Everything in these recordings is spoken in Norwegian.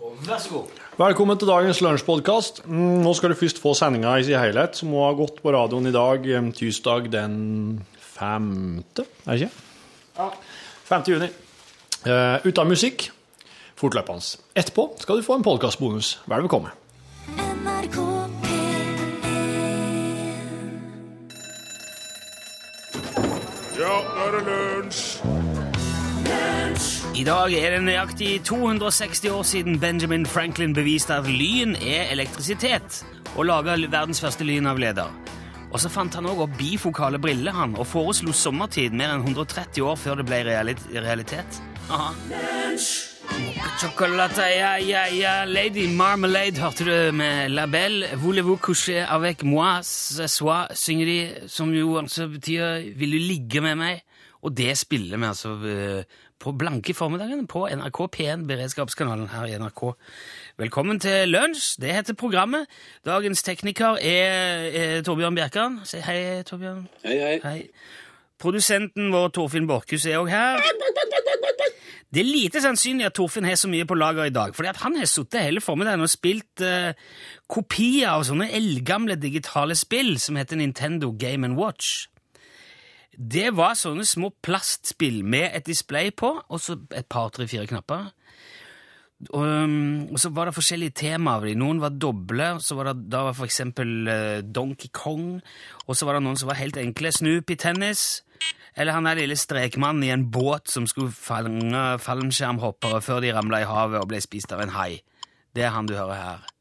Vær så god. Velkommen til dagens lunsjpodkast. Mm, Nå skal du først få sendinga i sin helhet, som må ha gått på radioen i dag, tirsdag den 5. er det ikke? Ja. 5. juni. Uh, uten musikk, fortløpende. Etterpå skal du få en podkastbonus. Vel bekomme. NRK P1 Ja, nå er det lunsj! I dag er det nøyaktig 260 år siden Benjamin Franklin beviste at lyn er elektrisitet, og laga verdens første lynavleder. Og så fant han òg opp bifokale briller han, og foreslo sommertid mer enn 130 år før det ble realit realitet. Aha. Chocolate, ja, ja, ja, Lady Marmalade, hørte du med La Belle. Voulez-vous coucher avec moi ce soir, synger de, som jo altså betyr Vil du ligge med meg? Og det spiller vi altså eh, på blanke formiddagen på NRK P1, beredskapskanalen her i NRK. Velkommen til lunsj, det heter programmet. Dagens tekniker er, er Torbjørn Bjerkan. Si hei, Torbjørn. Hei, hei. Hei. Produsenten vår, Torfinn Borchhus, er òg her. Det er lite sannsynlig at Torfinn har så mye på lager i dag, fordi han har sittet hele formiddagen og spilt uh, kopier av sånne eldgamle digitale spill som heter Nintendo Game Watch. Det var sånne små plastspill med et display på, og så et par, tre, fire knapper. Og, um, og så var det forskjellige temaer. Noen var doble, så var det, da var for eksempel eh, Donkey Kong, og så var det noen som var helt enkle. Snoopy Tennis, eller han der lille strekmannen i en båt som skulle fange fallskjermhoppere før de ramla i havet og ble spist av en hai. Det er han du hører her.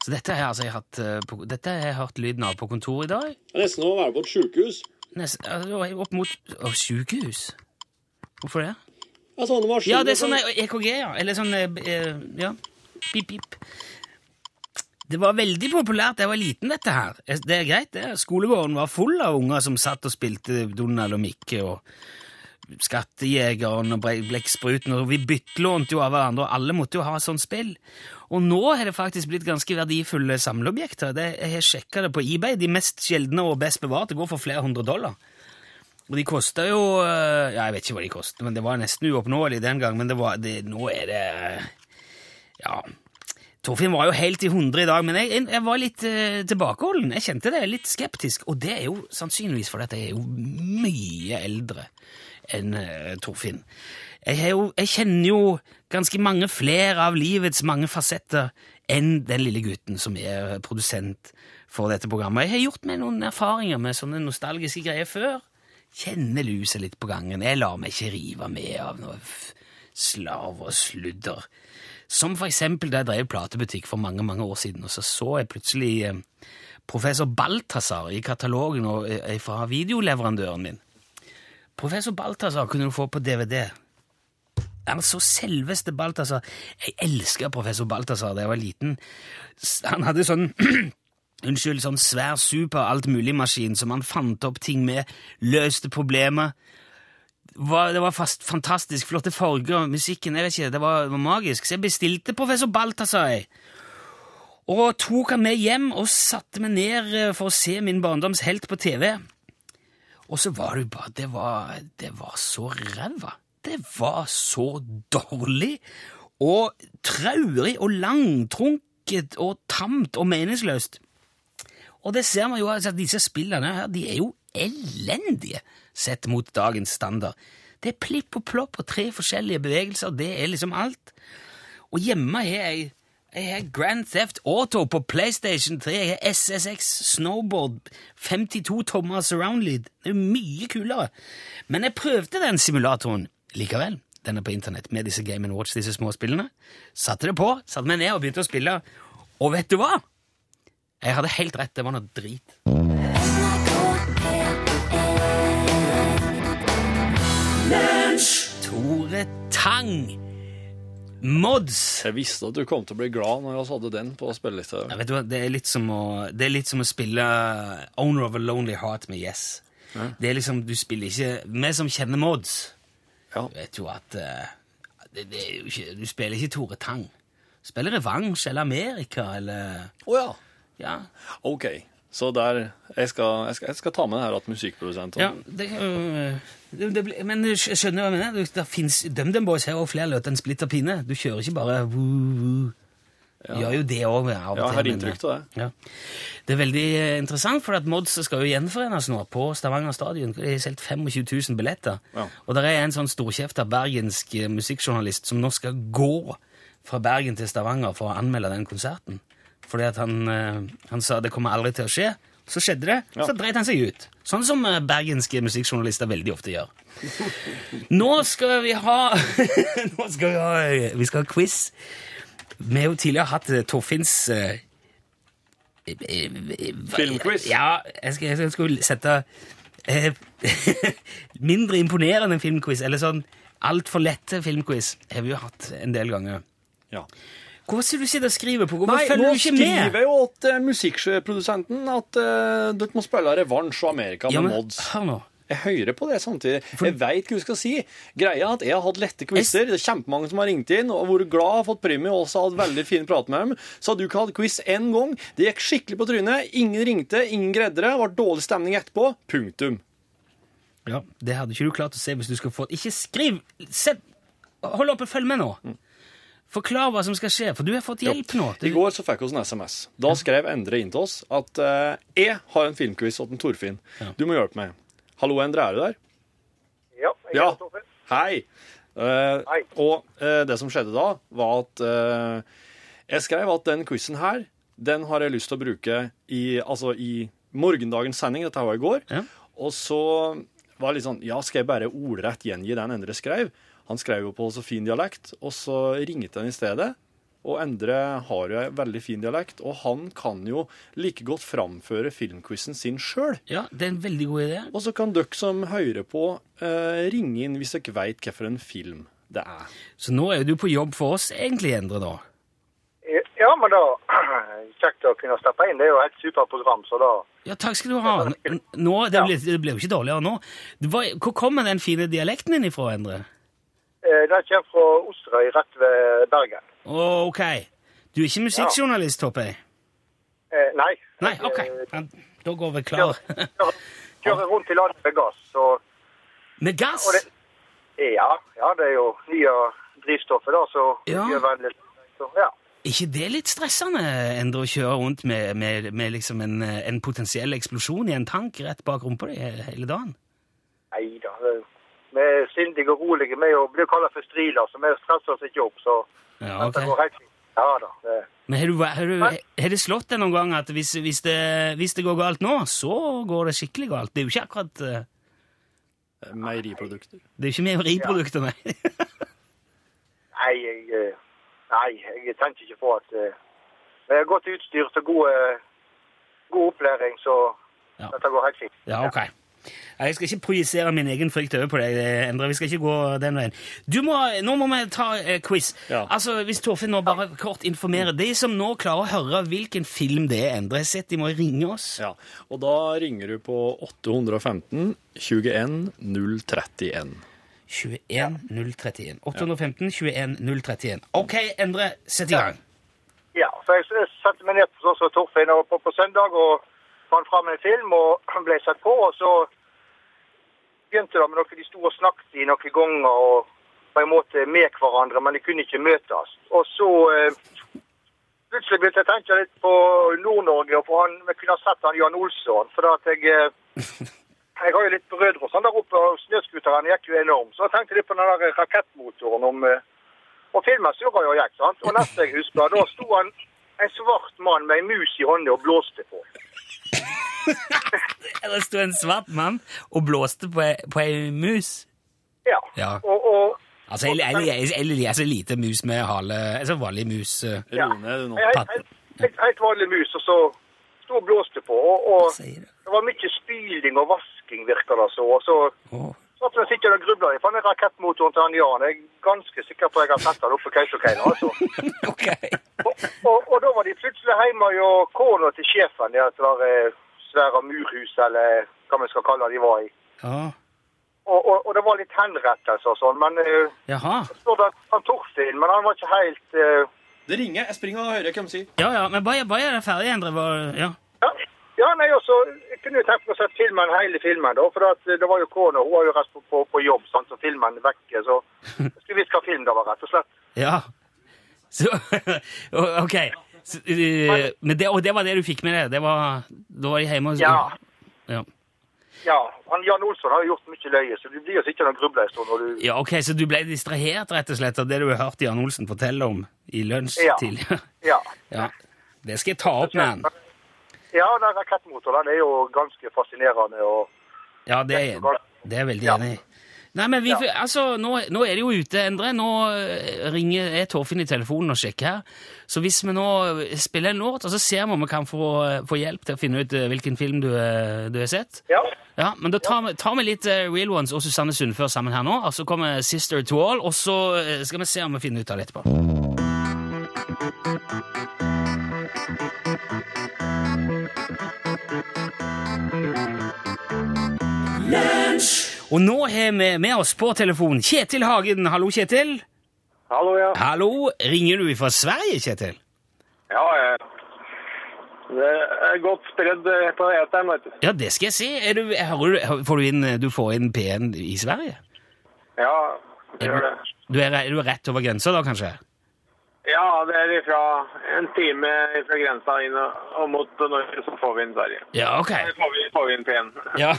Så dette har altså jeg hatt eh, på, dette har jeg hørt lyden av på kontoret i dag. Det er nesten som å være på et sjukehus. Altså, opp mot Å, sykehus? Hvorfor det? Ja, sånne maskiner. Ja, det er sånn EKG, ja. Eller sånn eh, eh, Ja. Pip, pip. Det var veldig populært da jeg var liten, dette her. Det er greit, det. Skolegården var full av unger som satt og spilte Donald og Mikke og Skattejegeren og Blekkspruten, og vi byttelånte jo av hverandre, og alle måtte jo ha sånn spill. Og nå har det faktisk blitt ganske verdifulle samleobjekter. Jeg har sjekka det på eBay. De mest sjeldne og best bevarte går for flere hundre dollar. Og de kosta jo eh, Ja, jeg vet ikke hva de kosta, men det var nesten uoppnåelig den gang. Men det var, det, nå er det Ja. Torfinn var jo helt i hundre i dag, men jeg, jeg var litt uh, tilbakeholden. Jeg kjente det, litt skeptisk. Og det er jo sannsynligvis fordi jeg er jo mye eldre enn uh, Torfinn. Jeg, jo, jeg kjenner jo ganske mange flere av livets mange fasetter enn den lille gutten som er produsent for dette programmet. Jeg har gjort meg noen erfaringer med sånne nostalgiske greier før. Kjenner luset litt på gangen. Jeg lar meg ikke rive med av noe slav og sludder. Som for eksempel da jeg drev platebutikk for mange mange år siden, og så så jeg plutselig eh, professor Balthazar i katalogen eh, fra videoleverandøren min. Professor Balthazar kunne du få på DVD. Altså selveste Balthazar. Jeg elska professor Balthazar da jeg var liten. Han hadde sånn Unnskyld, sånn svær super altmulig-maskin som han fant opp ting med, løste problemer. Det var fast, fantastisk flotte farger, musikken jeg vet ikke, det var, var magisk. Så jeg bestilte professor Balthazar. Og tok han med hjem og satte meg ned eh, for å se min barndoms helt på TV. Og så var det jo bare Det var, det var så ræva. Det var så dårlig og traurig og langtrunket og tamt og meningsløst. Og det ser man jo, altså, disse spillene her, de er jo elendige sett mot dagens standard. Det er plipp og plopp og tre forskjellige bevegelser, det er liksom alt. Og hjemme har jeg, jeg Grand Theft Auto på PlayStation 3, jeg har SSX Snowboard, 52 tommer surround lead. Det er jo mye kulere. Men jeg prøvde den simulatoren likevel. Den er på internett med disse Game Watch, disse små spillene. Satte det på, satte meg ned og begynte å spille. Og vet du hva? Jeg hadde helt rett, det var noe drit. Tore Tang! Mods! Jeg visste at du kom til å bli glad når vi hadde den på spillelista. Ja, vet du hva, det er, litt som å, det er litt som å spille Owner of a Lonely Heart med Yes. Det er liksom, du spiller ikke Vi som kjenner Mods, Ja. vet jo at uh, det, det er jo ikke, Du spiller ikke Tore Tang. Du spiller Revansj eller Amerika eller Å ja. Ja. Ok. Så der Jeg skal, jeg skal, jeg skal ta med det her at musikkprodusent Ja, det, øh, det, ble, men skjønner du hva jeg mener. Det fins DumDum Boys her og flere låter enn Splitter Pine. Du kjører ikke bare woo, woo. Gjør jo det òg. Ja, jeg har inntrykk av det. Ja. Det er veldig interessant, for at Mods skal jo gjenforenes nå på Stavanger stadion. De har solgt 25 000 billetter. Ja. Og det er en sånn storkjefta bergensk eh, musikkjournalist som nå skal gå fra Bergen til Stavanger for å anmelde den konserten. Fordi at han, eh, han sa det kommer aldri til å skje. Så skjedde det, Ja. så dreit han seg ut. Sånn som eh, bergenske musikkjournalister veldig ofte gjør. Nå skal vi ha Nå skal vi ha Vi skal ha quiz. Vi har jo tidligere hatt eh, Torfinns eh, eh, eh, Filmquiz? Ja, jeg skal, jeg skal sette eh, Mindre imponerende filmquiz, eller sånn altfor lette filmquiz, har vi jo hatt en del ganger. Ja. Hvorfor sier du sitter og skriver på? Hvorfor Nei, følger nå du ikke med? skriver jo at uh, musikkprodusenten at uh, dere må spille revansj og Amerika Ja, med men, mods. hør nå. Jeg hører på det samtidig. Jeg veit hva du skal si. Greia at jeg har hatt lette quizer. Det er kjempemange som har ringt inn og vært glad og fått premie og også hatt veldig fin prat med dem. Så hadde du ikke hatt quiz én gang. Det gikk skikkelig på trynet. Ingen ringte, ingen greide det. Var dårlig stemning etterpå. Punktum. Ja, Det hadde ikke du klart å se hvis du skulle fått Ikke skriv! Se, hold oppe, følg med nå. Forklar hva som skal skje, for du har fått hjelp nå. I går så fikk vi en SMS. Da skrev Endre inn til oss at uh, jeg har en filmquiz til Torfinn. Du må hjelpe meg. Hallo, Endre, er du der? Ja, jeg Ja. Torfinn. Hei. Uh, Hei. Og uh, det som skjedde da, var at uh, jeg skrev at den quizen her, den har jeg lyst til å bruke i, altså i morgendagens sending. Dette var i går. Ja. Og så var det litt sånn Ja, skal jeg bare ordrett gjengi den Endre skrev? Han skrev jo på så fin dialekt, og så ringte han i stedet. Og Endre har jo en veldig fin dialekt, og han kan jo like godt framføre filmquizen sin sjøl. Ja, Det er en veldig god idé. Og så kan dere som hører på, eh, ringe inn hvis dere veit hvilken film det er. Så nå er du på jobb for oss, egentlig, Endre, da. Ja, men da Kjekt å kunne steppe inn. Det er jo et superprogram, så da Ja, takk skal du ha. Nå, det, ble, det ble jo ikke dårligere nå. Var, hvor kommer den fine dialekten din ifra, Endre? eh, Den kommer fra Osterøy, rett ved Bergen. Å, ok. Du er ikke musikkjournalist, håper jeg? Eh, nei. Nei, ok. Eh, Da går vi klar. Kjører, kjører rundt i landet med gass, Og, Med gass? Det, ja, ja, det er jo nye drivstoffet, da, så Ja. miljøvennlig. Ja. ikke det litt stressende, Endre, å kjøre rundt med, med, med liksom en, en potensiell eksplosjon i en tank rett bak rumpa di hele dagen? Nei da. Vi er sindige og rolige. Vi blir kalt for striler, så vi stresser oss ikke opp. Så Ja, dette Det går helt fint. Ja da. Det, Men har, du, har, du, har det slått deg noen gang at hvis, hvis, det, hvis det går galt nå, så går det skikkelig galt? Det er jo ikke akkurat uh... Meieriprodukter. Det er jo ikke meieriprodukter, nei. nei, jeg, eh, nei, jeg tenker ikke på at eh, uh, har godt utstyr og god opplæring, så Ja. dette går helt fint. Ja, ok. Jeg skal ikke projisere min egen frykt over på deg, Endre. Vi skal ikke gå den veien. Du må, nå må vi ta eh, quiz. Ja. Altså, Hvis Torfinn nå bare kort informerer De som nå klarer å høre hvilken film det er Endre har sett, de må ringe oss. Ja, og da ringer du på 815 21 031. 21 031. 815 21 031. Ok, Endre, sett i gang. Ja, så jeg setter satte meg ned på sånn som Torfinn på, på søndag og fant fram en film og ble satt på. Og så begynte det med noe de sto og snakket i noen ganger og på en måte med hverandre, men de kunne ikke møtes. Og så eh, plutselig begynte jeg å tenke litt på Nord-Norge og på han, vi kunne ha sett han Jan Olsson. For at jeg, eh, jeg har jo litt brødre og sånn der oppe, og snøscooteren gikk jo enormt. Så jeg tenkte litt på den der rakettmotoren om eh, Og filmen surra jo og gikk, sant. Og neste jeg husker, da sto han en svart mann med en mus i hånda og blåste på. Det sto en svart mann og blåste på ei, på ei mus. Ja. Ja. Og, og Altså, eller, er altså lite mus med hale Altså vanlig mus. eh. Ja. Ro ned du nå. en helt, vanlig mus, og så sto og blåste på. Og, og det. var mye spyling og vasking, virka det så. Og så oh. satt jeg sikkert og grubla i den rakettmotoren til han Jan. Jeg er ganske sikker på at jeg har sett den oppe på Kautokeino. Altså. okay. Og, og, og da var de plutselig hjemme og kona til sjefen, det eh, svære murhus, eller hva vi skal kalle det de var i. Ja. Og, og, og det var litt henrettelser og sånn, men uh, Jaha. så det han Torstein, men han var ikke helt uh, Det ringer. Jeg springer og hører hvem sier. Ja, ja, men bare, bare gjør det ferdig, Endre. Ja. ja, Ja, nei, også, Jeg kunne jo tenkt meg å sett filmen, hele filmen, da. For at, det var jo kona. Hun var jo rett på, på, på jobb, sant, så filmen er vekke. Så jeg skulle visst hva film det var, rett og slett. Ja. Så OK. Eh, men det, og det var det du fikk med deg? Det var, da var de hjemme og Ja. ja. Ja, han Jan Olsson har jo gjort mye løye, så du blir jo sikkert en stund når du Ja, ok, Så du ble distrahert rett og slett av det du har hørt Jan Olsen fortelle om i lunsj Ja. tidligere? Ja. Ja. Det skal jeg ta opp med han. Ja, den rakettmotoren er jo ganske fascinerende. og Ja, det er, det er jeg veldig enig i. Nei, men vi, altså, nå, nå er det jo ute, Endre. Nå eh, ringer er Torfinn i telefonen og sjekker her. Så hvis vi nå spiller en låt, og så ser vi om vi kan få, få hjelp til å finne ut eh, hvilken film du, eh, du har sett Ja. Ja, men da tar vi, tar vi litt eh, Real Ones og Susanne Sundfør sammen her nå, og så kommer Sister to All, og så eh, skal vi se om vi finner ut av det etterpå. Og nå har vi med oss på telefon Kjetil Hagen. Hallo, Kjetil. Hallo, ja. Hallo, ringer du fra Sverige, Kjetil? Ja. Det er godt spredd eh, på eteren, vet du. Ja, det skal jeg si. Du, du, får du, inn, du får inn P1 i Sverige? Ja, det gjør det. Du er, er du rett over grensa da, kanskje? Ja, det er ifra en time fra grensa inn og, mot Norge, så får vi inn Sverige. Ja, ok. Så får vi, får vi inn P1. Ja,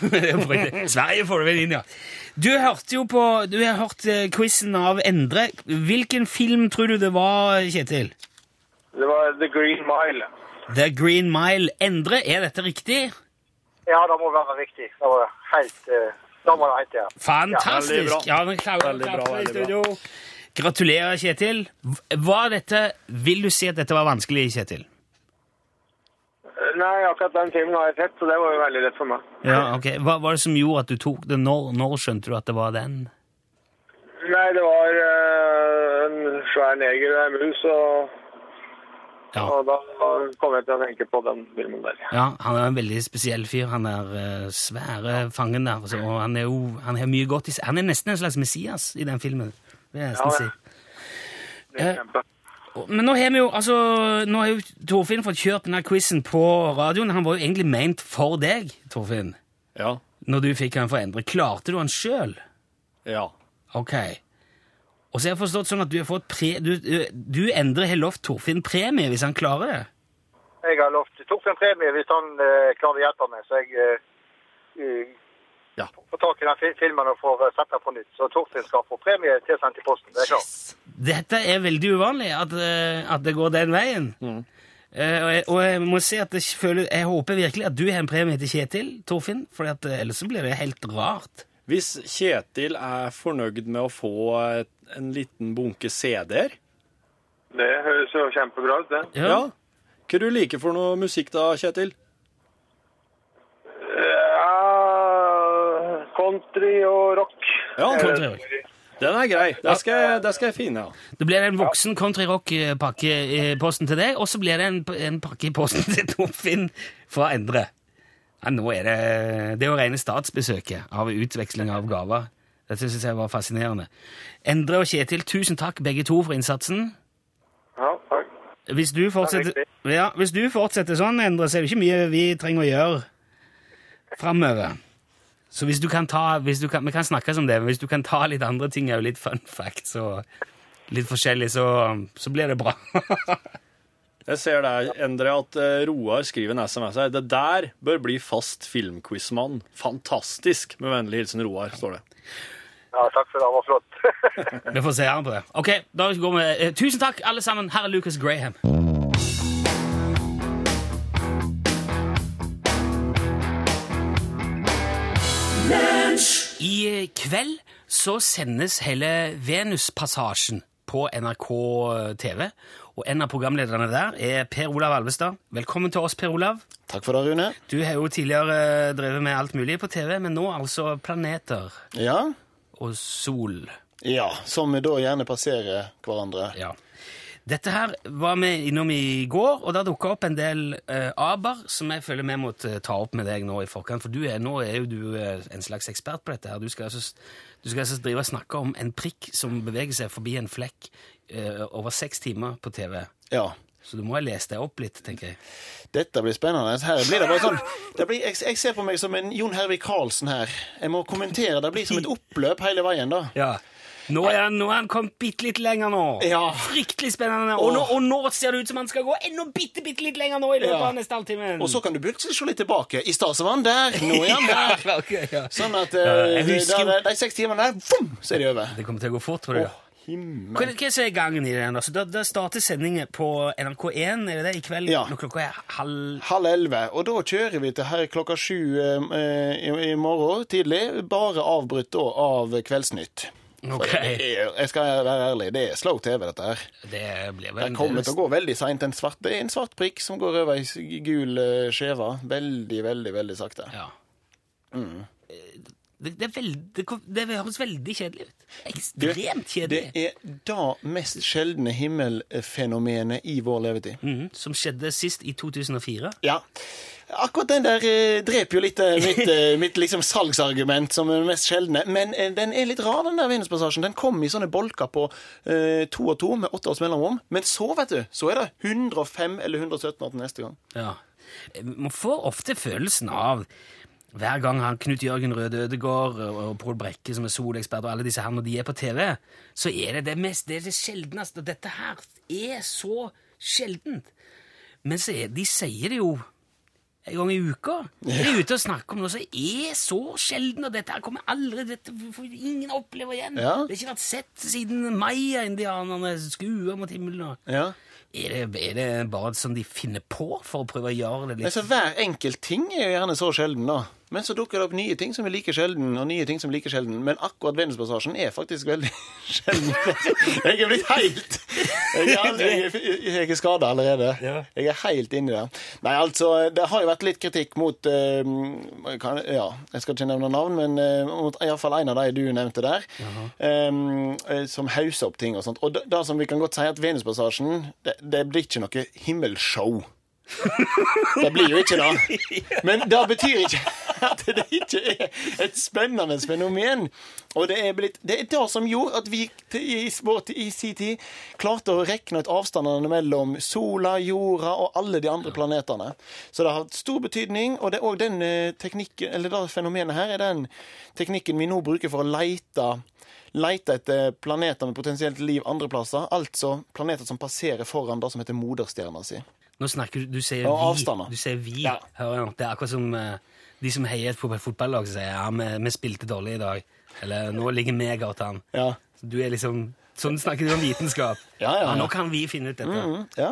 Sverige får du vel inn, ja. Du hørte jo på Du har hørt eh, quizen av Endre. Hvilken film tror du det var, Kjetil? Det var The Green Mile. The Green Mile. Endre, er dette riktig? ja, det må være riktig. Det var helt eh, Da var det helt, ja. Fantastisk! Veldig bra. Ja, Veldig bra, veldig bra. Gratulerer, Kjetil. Var dette, vil du si at dette var vanskelig, Kjetil? Nei, akkurat den filmen har jeg sett, så det var jo veldig lett for meg. Ja, ok. Hva var det som gjorde at du tok det? Når, når skjønte du at det var den? Nei, det var uh, en svær neger og en mus, og, Ja. og da kom jeg til å tenke på den filmen der. Ja, han er en veldig spesiell fyr. Han er eh, svære fangen der. altså, og han er jo han er mye godt i seg. Han er nesten en slags Messias i den filmen. Vil jeg nesten Ja, si. det. Er Eh, kjempe. Men nå har vi jo, altså, nå har jo Torfinn fått kjørt denne quizen på radioen. Han var jo egentlig ment for deg, Torfinn, Ja. når du fikk han for endre. Klarte du han sjøl? Ja. Ok. Og så har jeg forstått sånn at du har fått pre... Du, du, Endre har lovt Torfinn premie hvis han klarer det. Jeg har lovt Torfinn premie hvis han uh, klarer å hjelpe meg, så jeg uh, Ja. få tak i den fi- filmen og får eh, sett den på nytt. Så Torfinn skal få premie tilsendt i posten. Det er klart. Dette er veldig uvanlig, at, eh, at det går den veien. Eh, og, jeg, og jeg må si at jeg, føler, jeg håper virkelig at du har en premie til Kjetil, Torfinn, for ellers så blir det helt rart. Hvis Kjetil er fornøyd med å få et, en liten bunke CD-er Det høres jo kjempebra ut, det. Ja. Hva du liker for noe musikk da, Kjetil? Ja, country og rock. Ja, Country rock. Den er grei. Det skal, det skal jeg finne. ja. Det blir en voksen country rock-pakke i posten til deg, og så blir det en, en pakke i posten til Torfinn fra Endre. Ja, nå er det Det er jo rene statsbesøket av utveksling av gaver. Dette syns jeg var fascinerende. Endre og Kjetil, tusen takk begge to for innsatsen. Ja, takk. Hvis du fortsetter, ja, hvis du fortsetter sånn, Endre, så er det ikke mye vi trenger å gjøre framover. Så hvis du kan ta hvis du kan, Vi kan snakkes om det, men hvis du kan ta litt andre ting, er jo litt fun facts og litt forskjellig, så, så blir det bra. Jeg ser der, Endre, at eh, Roar skriver en SMS her. Det der bør bli fast filmquizmann. Fantastisk! Med vennlig hilsen Roar, står det. Ja, takk for det. Det var flott. vi får se an på det. Ok, da går vi. Eh, tusen takk, alle sammen. Her er Lucas Graham. I kveld så sendes hele Venuspassasjen på NRK TV. Og en av programlederne der er Per Olav Alvestad. Velkommen til oss, Per Olav. Takk for det, Rune. Du har jo tidligere drevet med alt mulig på TV, men nå altså planeter Ja, og sol. ja som vi da gjerne passerer hverandre. Ja. Dette her var vi innom i går, og da dukka opp en del eh, aber som jeg føler vi måtte ta opp med deg nå i forkant. For du er, nå er jo du eh, en slags ekspert på dette. her. Du skal, altså, du skal altså drive og snakke om en prikk som beveger seg forbi en flekk eh, over seks timer på TV. Ja. Så du må ha lest deg opp litt, tenker jeg. Dette blir spennende. Her blir det bare sånn det blir, jeg, jeg ser på meg som en Jon Hervik Karlsen her. Jeg må kommentere. Det blir som et oppløp hele veien, da. Ja. Nå er han, nå er han kommet bitte litt lenger nå. Ja. Fryktelig spennende. Og nå, og nå ser det ut som han skal gå enda bitte, bitte litt lenger nå i løpet Ja. av neste halvtime. Og så kan du plutselig se litt tilbake. I stad var han der, nå er han der. ja, okay. Sånn at eh, husker de seks timene der, vum, så er de over. Det kommer til å gå fort, tror jeg. Oh. himmel. Hva, hva er gangen i det? da? Så da, da starter sendingen på NRK1 er det det, i kveld Ja. når klokka er halv Halv elleve, og da kjører vi til her klokka sju eh, i, i morgen tidlig. Bare avbrutt da av Kveldsnytt. For Ok. det er, jeg skal være ærlig, det er slow TV, dette her. Det blir Det kommer til å gå veldig seint. En svart, det er en svart prikk som går over ei gul eh, skjeve. Veldig, veldig, veldig sakte. Ja. Mm. Det, det, er veld, det, det høres veldig kjedelig ut. Ekstremt Ekstremt Det er da mest sjeldne himmelfenomenet i vår levetid. Mhm, som skjedde sist i 2004. Ja. Akkurat den der eh, dreper jo litt eh, mitt, eh, mitt liksom salgsargument som er mest sjeldne. Men eh, den er litt rar, den der Venuspassasjen. Den kom i sånne bolker på eh, to og to med åtte års mellomrom. Men så, vet du, så er det 105 eller 117 år til neste gang. Ja. Man får ofte følelsen av hver gang han Knut Jørgen Røde Ødegård og Pål Brekke, som er solekspert, og alle disse her, når de er på TV, så er det det mest, det er det sjeldneste. Og dette her er så sjeldent. Men så er, de sier det jo en gang i uka. De er ute og snakker om noe som er så sjelden, og dette her kommer aldri dette får ingen oppleve igjen. Ja. Det har ikke vært sett siden maya-indianerne skuer mot himmelen. og- Ja. Er det, er det bare sånn de finner på for å prøve å gjøre det litt Altså, hver enkelt ting er jo gjerne så sjelden, da. Men så dukker det opp nye ting som er like sjelden, og nye ting som er like sjelden. Men akkurat Venuspassasjen er faktisk veldig sjelden. Jeg er blitt helt Jeg er, aldri, jeg, er skada allerede. Jeg er helt inni det. Nei, altså, det har jo vært litt kritikk mot uh, kan, Ja, jeg skal ikke nevne navn, men uh, mot iallfall en av de du nevnte der. eh, som hauser opp ting og sånt. Og da, som vi kan godt si at Venuspassasjen, det, det blir ikke noe himmelshow. Det blir jo ikke det. Men det betyr ikke at det ikke er et spennende fenomen. Og det er, blitt, det er det som gjorde at vi i, i sin tid klarte å regne ut avstandene mellom sola, jorda og alle de andre planetene. Så det har hatt stor betydning, og det er òg den eh, teknikken, eller det fenomenet her, er den teknikken vi nå bruker for å leite Leite etter planeter med potensielt liv andre plasser. Altså planeter som passerer foran det som heter moderstjerna si. Nå snakker du Du sier Og vi. avstander. Du sier vi. Ja. Det er akkurat som eh, de som heier på fotballag, som sier ja, vi, vi spilte dårlig i dag. Eller nå ligger vi godt an. Ja. Du er liksom Sånn snakker du om vitenskap. Ja, ja, ja. Nå kan vi finne ut dette. Mm, ja.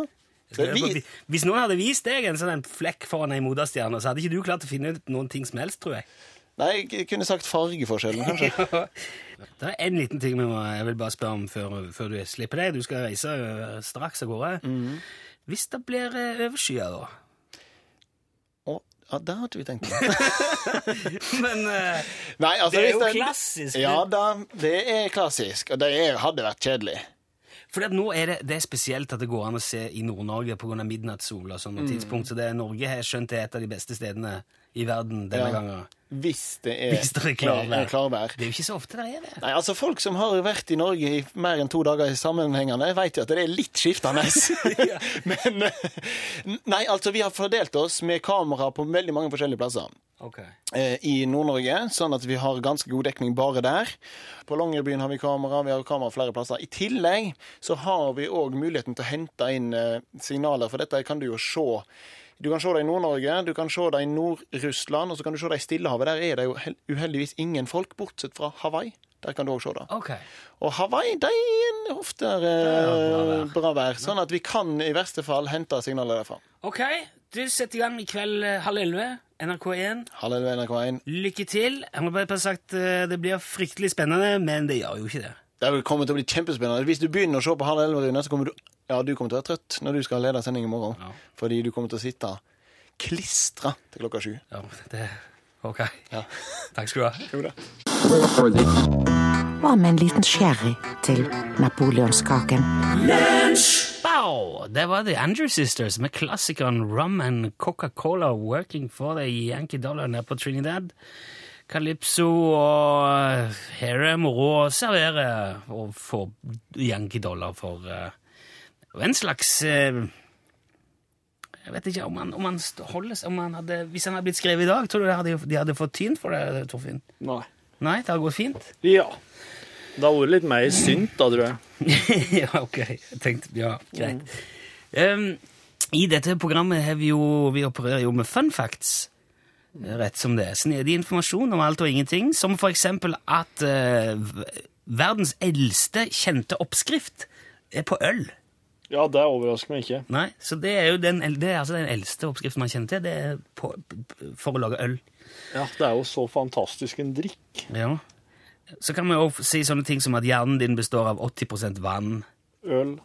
Vi, Hvis noen hadde vist deg en sånn flekk foran ei moderstjerne, så hadde ikke du klart å finne ut noen ting som helst, tror jeg. Nei, jeg kunne sagt fargeforskjellen, kanskje. Det er en liten ting jeg vil bare spørre om før, før du slipper deg. Du skal reise straks av gårde. Mm. Hvis det blir overskya, overskyet, da? Ja, det hadde vi tenkt på. Men uh, Nei, altså, Det er jo jo klassisk. Ja da, det er klassisk, og det er, hadde vært kjedelig. Fordi at nå er det, det er spesielt at det går an å se i Nord-Norge pga. midnattssol og Mm. sånne tidspunkt. Så det er Norge har skjønt det er et av de beste stedene i verden denne Ja. gangen. Hvis det er, Hvis det er klarvær. klarvær. Det er jo ikke så ofte det er det. Nei, altså Folk som har vært i Norge i mer enn to dager i sammenhengende, vet jo at det er litt skiftende. Men eh, Nei, altså vi har fordelt oss med kamera på veldig mange forskjellige plasser. Ok. eh, i Nord-Norge, sånn at vi har ganske god dekning bare der. På Longyearbyen har vi kamera, vi har kamera flere plasser. I tillegg så har vi òg muligheten til å hente inn eh, signaler, for dette kan du jo se. Du kan se det i Nord-Norge, du kan se det i Nord-Russland, og så kan du se det i Stillehavet. Der er det jo uheldigvis ingen folk, bortsett fra Hawaii. Der kan du òg se det. Ok. Og Hawaii de er ofte eh, bra vær, sånn at vi kan i verste fall hente signaler derfra. Ok, du setter i gang i kveld halv elleve. NRK1. Halv elleve NRK1. Lykke til. Jeg må bare sagt ø, det blir fryktelig spennende, men det gjør jo ikke det. Det kommer til å bli kjempespennende. Hvis du begynner å se på halv elleve, så kommer du Ja, du kommer til å være trøtt når du skal lede sending i morgen. Ja. Fordi du kommer til å sitte klistra til klokka sju. Ja, det Ok. Ja. Takk skal du ha. Jo da. Hva med en liten sherry til napoleonskaken? Wow, Det var The Andrew Sisters med klassikeren Rum and Coca-Cola Working for the Yankee Dollar nede på Trinidad. Calypso og her er moro å servere og få Yankee Dollar for og en slags eh, Jeg vet ikke om han, om han holdes om han hadde, Hvis han hadde blitt skrevet i dag, tror du de hadde, de hadde fått tyn for det, Torfinn? Nei. Nei, det har gått fint? Ja. Det hadde vært litt mer synt, da, tror jeg. ja, ok. Jeg tenkte, ja, greit. Um, I dette programmet har vi jo, vi opererer jo med fun facts. Rett som det er. Snedig informasjon om alt og ingenting. Som for eksempel at uh, verdens eldste kjente oppskrift er på øl. Ja, det overrasker meg ikke. Nei, så det er jo den, det er altså den eldste oppskriften man kjenner til. Det er på, for å lage øl. Ja, Det er jo så fantastisk en drikk. Ja. Så kan man jo si sånne ting som at hjernen din består av 80% vann. Øl.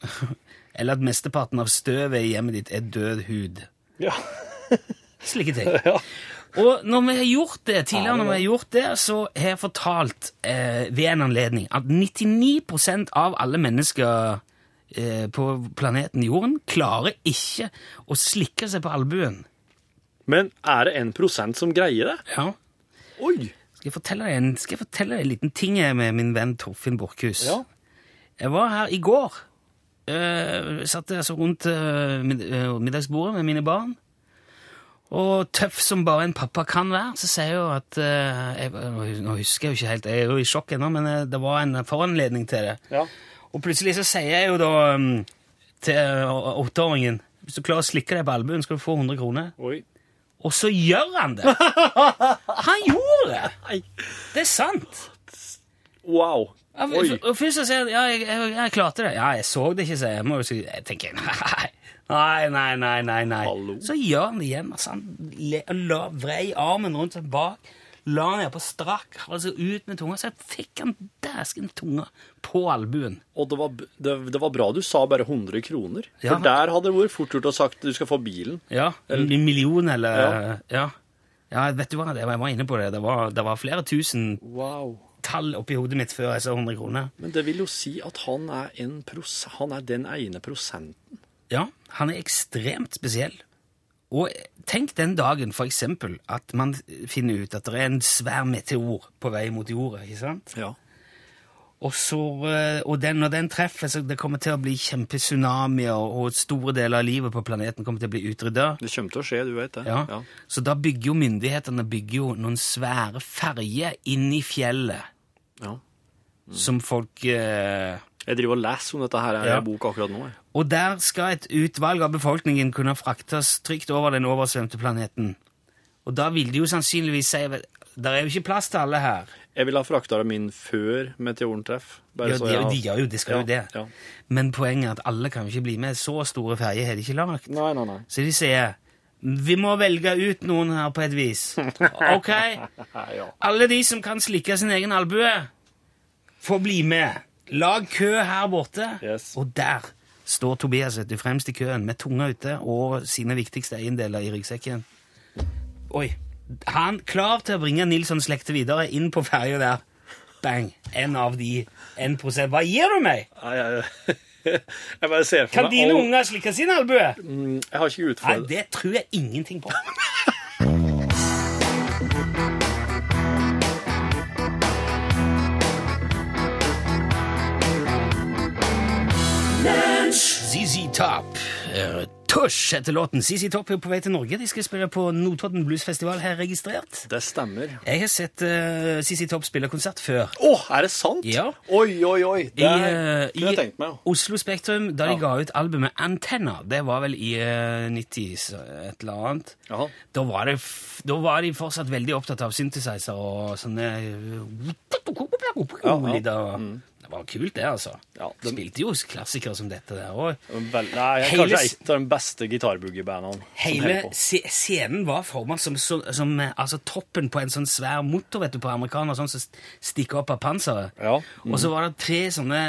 Eller at mesteparten av støvet i hjemmet ditt er død hud. Ja. Slike ting. Ja. Og når vi har gjort det, tidligere når vi har gjort det, så har jeg fortalt eh, ved en anledning at 99% av alle mennesker eh, på planeten Jorden klarer ikke å slikke seg på albuen. Men er det en prosent som greier det? Ja. Oi! Skal jeg fortelle deg en, skal jeg fortelle deg en liten ting med min venn Torfinn Borchhus? Ja. Jeg var her i går. Uh, satt altså rundt uh, mid middagsbordet med mine barn. Og tøff som bare en pappa kan være, så sier jo at jeg, Nå husker jeg jo ikke helt, jeg er jo i sjokk ennå, men det var en foranledning til det. Ja. Og plutselig så sier jeg jo da um, til eh, åtteåringen Hvis du klarer å slikke deg på albuen, skal du få 100 kroner. Oi. Og så gjør han det! Han gjorde det! Det er sant. Wow. Oi. og først så sier jeg ja, jeg, jeg, jeg klarte det. Ja, jeg så det ikke, så jeg må jo si Jeg tenker nei, nei, nei, nei, nei. nei. Hallo. Så gjør han det igjen. Altså, han la, vrei armen rundt seg bak, la han ned på strakk, altså ut med tunga, så jeg fikk han dæsken tunga på albuen. Og det var, det, det var bra du sa bare 100 kroner. Ja. For der hadde det vært fort gjort å sagt du skal få bilen. Ja, en million eller Ja. ja. ja. vet du hva, jeg var inne på det. Det var, det var flere tusen Wow. tall oppi hodet mitt før jeg sa 100 kroner. Men det vil jo si at han er, han er den ene prosenten. Ja, han er ekstremt spesiell. Og tenk den dagen for eksempel at man finner ut at det er en svær meteor på vei mot jorda, ikke sant? Ja. Og, så, eh, og den, når den treffer, så det kommer til å bli kjempesunamier, og store deler av livet på planeten kommer til å bli utrydda. Det kommer til å skje, du vet det. Ja. Så da bygger jo myndighetene bygger jo noen svære ferger i fjellet, Ja. som folk eh, Jeg driver og leser om dette her i Ja. en bok akkurat nå. jeg. Og der skal et utvalg av befolkningen kunne fraktes trygt over den oversvømte planeten. Og da vil de jo sannsynligvis si Der er jo ikke plass til alle her. Jeg ville ha frakta dem min før meteoren treffer. Ja, de, ja. de gjør jo det, skal Ja, jo det. ja. Men poenget er at alle kan jo ikke bli med. Så store ferjer har de ikke lagt. Nei, nei, nei. Så de sier vi må velge ut noen her på et vis. Ok? ja. Alle de som kan slikke sin egen albue, får bli med. Lag kø her borte. Yes. Og der står Tobias etter fremst i køen med tunga ute og sine viktigste eiendeler i ryggsekken. Oi. Han klar til å bringe Nilsons slekte videre inn på ferja der. Bang. En av de 1 Hva gir du meg? Jeg, jeg bare ser for Kan meg dine all- unger slikke sin albue? Mm, Jeg har ikke Nei, det tror jeg ingenting på. Top. Eh, Tush heter låten. CC Topp er på vei til Norge. De skal spille på Notodden Bluesfestival, her registrert. Det stemmer. Jeg har sett uh, CC Topp spille konsert før. Å, er det sant? Ja. Oi, oi, oi. Det I, er- eh, kunne jeg i tenkt meg. ja. Oslo Spektrum, da de Ja. ga ut albumet Antenna, det var vel i uh, 90 et eller annet. Da var, det, da var de fortsatt veldig opptatt av synthesizer og sånne Ja, ja. lyder. Det var kult, det, altså. Ja, De spilte jo klassikere som dette der òg. Nei, jeg Hele kanskje et av de beste gitarboogie-bandene Hele scenen var forma som, som eh, altså, toppen på en sånn svær motor vet du, på amerikaner, sånn som stikker opp av panseret. Ja. Og så var det tre sånne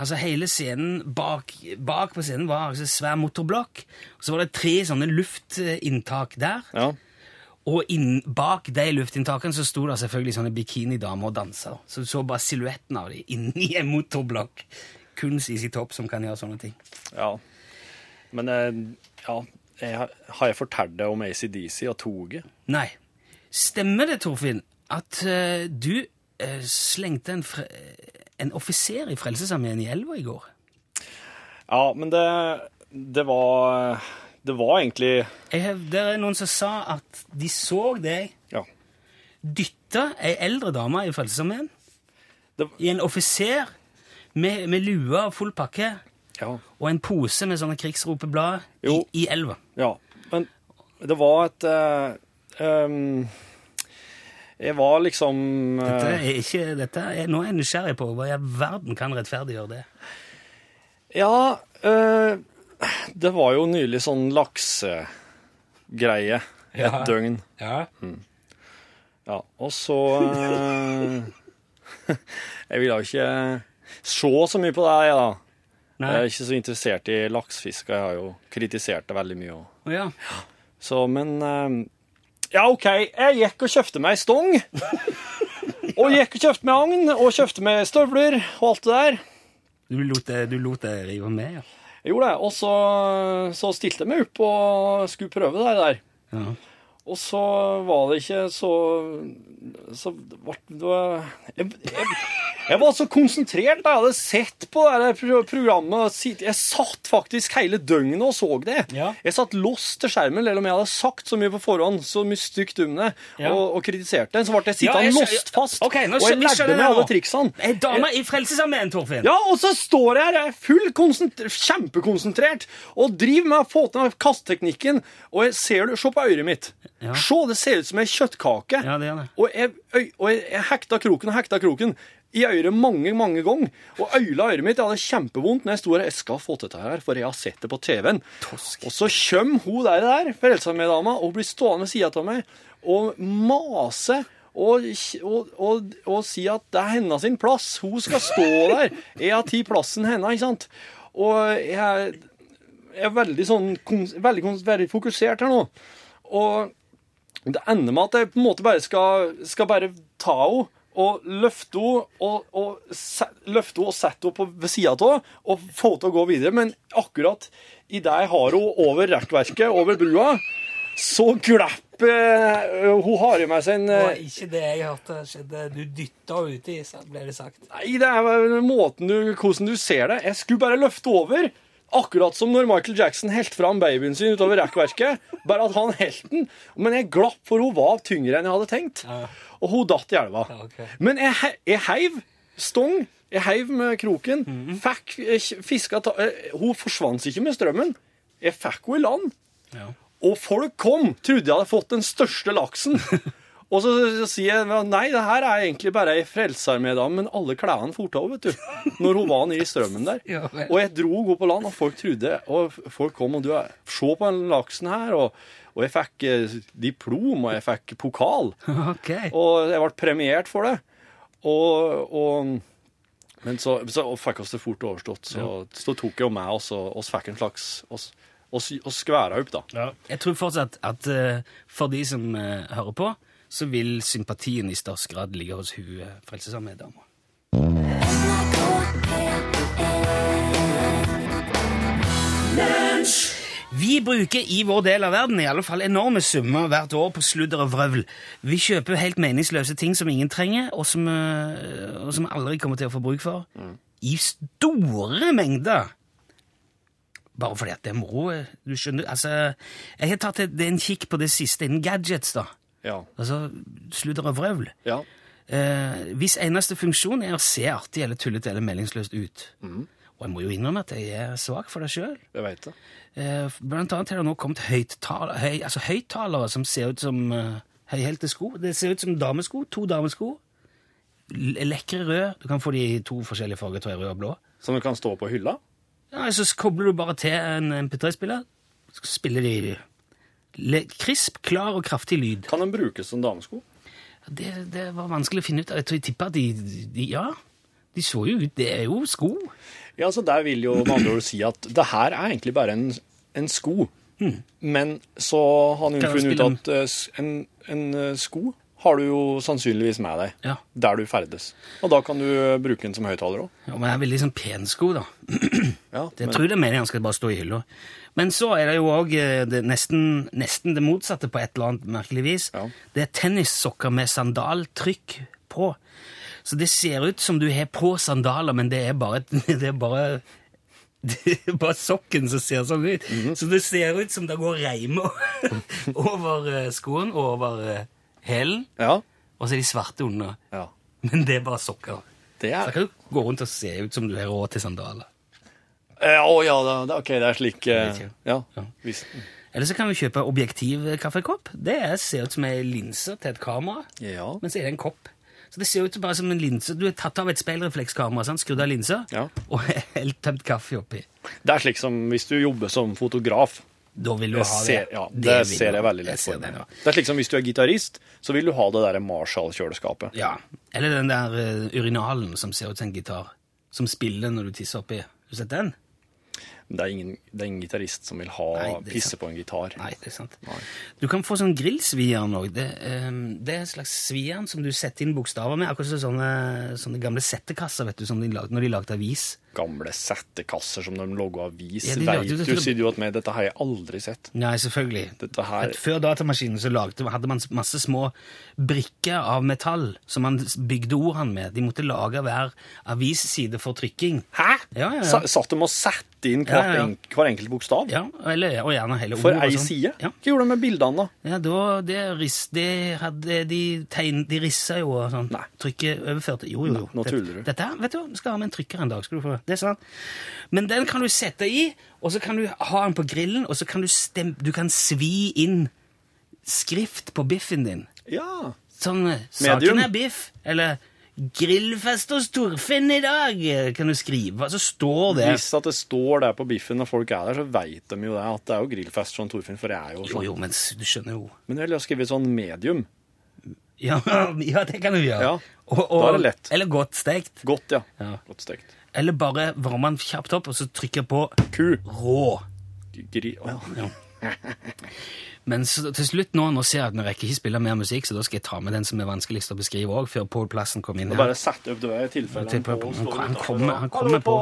Altså Hele scenen bak, bak på scenen var altså svær motorblokk. Og så var det tre sånne luftinntak der. Ja. Og inn, bak de luftinntakene så sto det selvfølgelig sånne bikinidamer og dansa. Så du så bare silhuetten av dem inni en motorblokk. Kun CC Topp som kan gjøre sånne ting. ja. Men eh, ja, jeg, har- har jeg fortalt deg om ACDC og toget? Nei. Stemmer det, Torfinn, at uh, du uh, slengte en, en offiser i Frelsesarmeen i elva i går? Ja, men det, det var Det var egentlig Jeg har, det er noen som sa at de så deg Ja. dytte ei eldre dame i Frelsesarmeen Det- i en offiser med, med lue og full pakke Ja. og en pose med sånne krigsropeblad i, i elva. ja. Men det var et uh, um, Jeg var liksom eh, Dette er ikke, dette er, nå er jeg nysgjerrig på hva i verden kan rettferdiggjøre det. Ja, eh, det var jo nylig sånn laksegreie. Et Ja. døgn. Ja. Ja, og så eh, Jeg ville jo ikke se så mye på det, jeg, da. Nei. Jeg er ikke så interessert i laksefiske. Jeg har jo kritisert det veldig mye. Å ja. Så, men eh, Ja, OK. Jeg gikk og kjøpte meg stong. Og gikk og kjøpte meg agn, og kjøpte meg støvler og alt det der. Du lot det, du lot det rive med, ja. Jeg gjorde det. Og så, så stilte jeg meg opp og skulle prøve det der. ja. Og så var det ikke så Så ble det jeg, jeg, jeg var så konsentrert jeg hadde sett på det programmet. Jeg satt faktisk hele døgnet og så det. Ja. Jeg satt lost til skjermen, eller om jeg hadde sagt så mye på forhånd, så mye stygt om det, Ja. og, og kritisert det, så ble jeg sittende skjø- lost fast. okay, og jeg lærte meg alle triksene. Ei dame i Frelsesarmeen, Torfinn! Ja, og så står jeg her, jeg er full konsentr- kjempekonsentrert, og driver med å få til kasteteknikken, og jeg ser det, se på øret mitt. Ja. Se, det ser ut som ei kjøttkake. Ja, det er det. Og jeg, og jeg, jeg hekta kroken og hekta kroken i øret mange, mange ganger. Og øyla øret mitt jeg hadde kjempevondt når jeg sto her. Jeg skal få til dette her, for jeg har sett det på TV-en. Og så kommer hun der, der Frelsesarmeen-dama, og blir stående ved sida av meg og mase. Og, og, og, og si at det er hennes sin plass. Hun skal stå der. Jeg har tatt plassen hennes, ikke sant? Og jeg, jeg er veldig sånn veldig, veldig fokusert her nå. Og det ender med at jeg på en måte bare skal, skal bare ta henne og løfte henne og, og, løfte henne og sette henne på ved sida av henne og få henne til å gå videre. Men akkurat idet jeg har henne over rekkverket, over brua, så glipper uh, hun har i meg sin Det var eh, ikke det jeg hørte skjedde. Du dytta uti, så ble det sagt. Nei, det er måten du, hvordan du ser det. Jeg skulle bare løfte over. Akkurat som når Michael Jackson helte fram babyen sin utover rekkverket. Bare at han helte den. Men jeg glapp, for hun var tyngre enn jeg hadde tenkt. Og hun datt i elva. Men jeg, jeg heiv stong. Jeg heiv med kroken. Fikk eh, fiska eh, Hun forsvant ikke med strømmen. Jeg fikk henne i land. Og folk kom, trodde jeg hadde fått den største laksen. Og så, så sier jeg nei, det her er egentlig bare ei frelsesarmédame, men alle klærne for henne, vet du. Når hun var nede i strømmen der. Og jeg dro henne på land, og folk trodde Og folk kom og du, Se på den laksen her. Og, og jeg fikk eh, diplom, og jeg fikk pokal. Okay. Og jeg ble premiert for det. Og, og Men så, så fikk vi det fort overstått. Så, så tok jeg jo med oss, og oss fikk en slags oss, oss, oss skværa opp, da. Jeg tror fortsatt at eh, for de som eh, hører på, så vil sympatien i størst grad ligge hos hun Frelsesarmeen-dama. Vi bruker i vår del av verden i alle fall enorme summer hvert år på sludder og vrøvl. Vi kjøper helt meningsløse ting som ingen trenger, og som, eh, og som aldri kommer til å få bruk for. I store mengder. Bare fordi at det er moro. eh, Du skjønner, altså, jeg har tatt en kikk på det siste innen gadgets, da. Ja. Altså sludder og vrøvl. ja. Eh, hvis eneste funksjon er å se artig eller tullete eller meldingsløst ut. Og jeg må jo innrømme at jeg er svak for det sjøl. Eh, blant annet har det nå kommet høyttalere høy, altså høyttalere som ser ut som uh, høyhælte sko. Det ser ut som damesko. To damesko. Lekre røde. Du kan få de i to forskjellige farger, tror jeg, rød og blå. Som du kan stå på hylla? Ja, så kobler du bare til en MP3-spiller, så spiller de krisp, klar og kraftig lyd. Kan den brukes som damesko? Det, det var vanskelig å finne ut. Jeg tror jeg tipper at de, de Ja, de så jo ut Det er jo sko. Ja, så Der vil jo med andre ord si at det her er egentlig bare en, en sko. Men så har hun funnet ut at eh, en, en eh, sko har du jo sannsynligvis med deg Ja. der du ferdes. Og da kan du eh, bruke den som høyttaler òg. ja men det er veldig sånn pensko, da. Ja, Jeg men- tror det er meningen han skal bare stå i hylla. Men så er det jo òg nesten, nesten det motsatte på et eller annet merkelig vis. Ja. Det er tennissokker med sandaltrykk på. Så det ser ut som du har på sandaler, men det er bare, det er bare Det er bare sokken som ser sånn ut. Mhm. Så det ser ut som det går reimer over eh, skoen og over eh, hælen, Ja. og så er de svarte under. ja. Men det er bare sokker. Det Så er da kan du gå rundt og se ut som du har råd til sandaler. Ja, Å ja, da, da, ok, det er slik eh. Ja. Ja. Eller så kan vi kjøpe objektiv kaffekopp. Det er, ser ut som ei linse til et kamera, ja. men så er det en kopp. Så det ser ut bare som en linse. Du er tatt av et speilreflekskamera, sant? skrudd av linsa, Ja. og helt tømt kaffe oppi. Det er slik som hvis du jobber som fotograf. Da vil du jeg ha det. ser, ja, det, det ser jeg veldig lett Jeg for meg. det. Det er slik som hvis du er gitarist, så vil du ha det der Marshall-kjøleskapet. Ja, eller den der eh, urinalen som ser ut som en gitar, som spiller når du tisser oppi. Har du sett den? Det er ingen, det er ingen gitarist som vil ha Nei, pisse sant. på en gitar. Nei, det er sant. Nei. Du kan få sånn grillsvieren òg. Det, um, det er en slags svieren som du setter inn bokstaver med, akkurat sånne, sånne gamle settekasser vet du, som de lag, når de lagde avis. Gamle settekasser som de logger avis. Ja, det du, sier du at meg, dette har jeg aldri sett. Nei, selvfølgelig. Her før datamaskinen så lagde, hadde man masse små brikker av metall som man bygde ordene med. De måtte lage hver avisside for trykking. Hæ? Ja, ja, ja. Satt de og satte inn Ja, ja, ja. en- hver enkelt bokstav? Ja, eller, og gjerne hele For ord og ei sånn. side? Ja. Hva gjorde de med bildene, da? Ja, da, det, ris, det hadde de tegn, De rissa jo og sånn. Nei. Trykket overførte. Jo, jo, jo. Nå tuller du. Dette vet du, skal ha med en trykker en dag. skal du få. Det er sant. Men den kan du sette i, og så kan du ha den på grillen, og så kan du, stem, du kan svi inn skrift på biffen din. Ja. Sånn eh. 'Saken er biff', eller 'Grillfest hos Torfinn i dag', eh, kan du skrive. Så står det Hvis at det står der på biffen når folk er der, så veit de jo det, at det er jo grillfest hos Torfinn, for det er jo Jo, sånn. jo, men du skjønner jo. Men jeg ville skrevet sånn medium. Ja, ja det kan du gjøre. Ja, Og- da er det lett. Eller godt stekt. Godt, ja. Ja. Godt stekt. Eller bare varmer den kjapt opp, og så trykker på Ku. rå. Gri... oh. Ja. Men så, til slutt nå, nå ser jeg at vi rekker ikke spille mer musikk, så da skal jeg ta med den som er vanskeligst å beskrive òg, før Pål Plassen kom inn her. Bare satt opp døra i tilfelle han, Pål han- han kommer- han kommer på.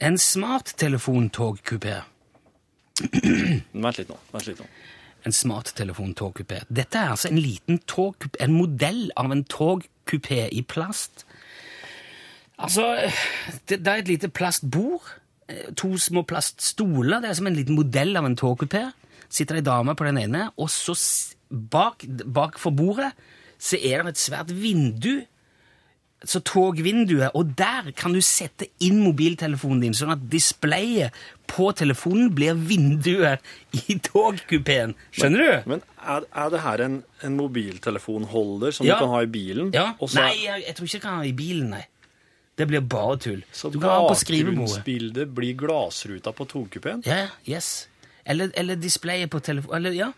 En smarttelefontogkupé. Vent litt nå. Vent litt nå. En smarttelefontogkupé. Dette er altså en liten togkupé, en modell av en togkupé i plast. Altså, det, det er et lite plastbord, eh, to små plaststoler, det er som en liten modell av en togkupé. Sitter ei dame på den ene, og så bak, bak for bordet så er det et svært vindu så togvinduet, og der kan du sette inn mobiltelefonen din, sånn at displayet på telefonen blir vinduet i togkupeen. Skjønner du? Men er, er det her en, en mobiltelefonholder som Ja. du kan ha i bilen? Ja. Også Nei, jeg, jeg tror ikke jeg kan ha i bilen, nei. Det blir bare tull. Så du kan ha på skrivebordet. bakgrunnsbildet blir glasruta på togkupeen? Ja, yes. Eller, eller displayet på telefonen. Eller, ja.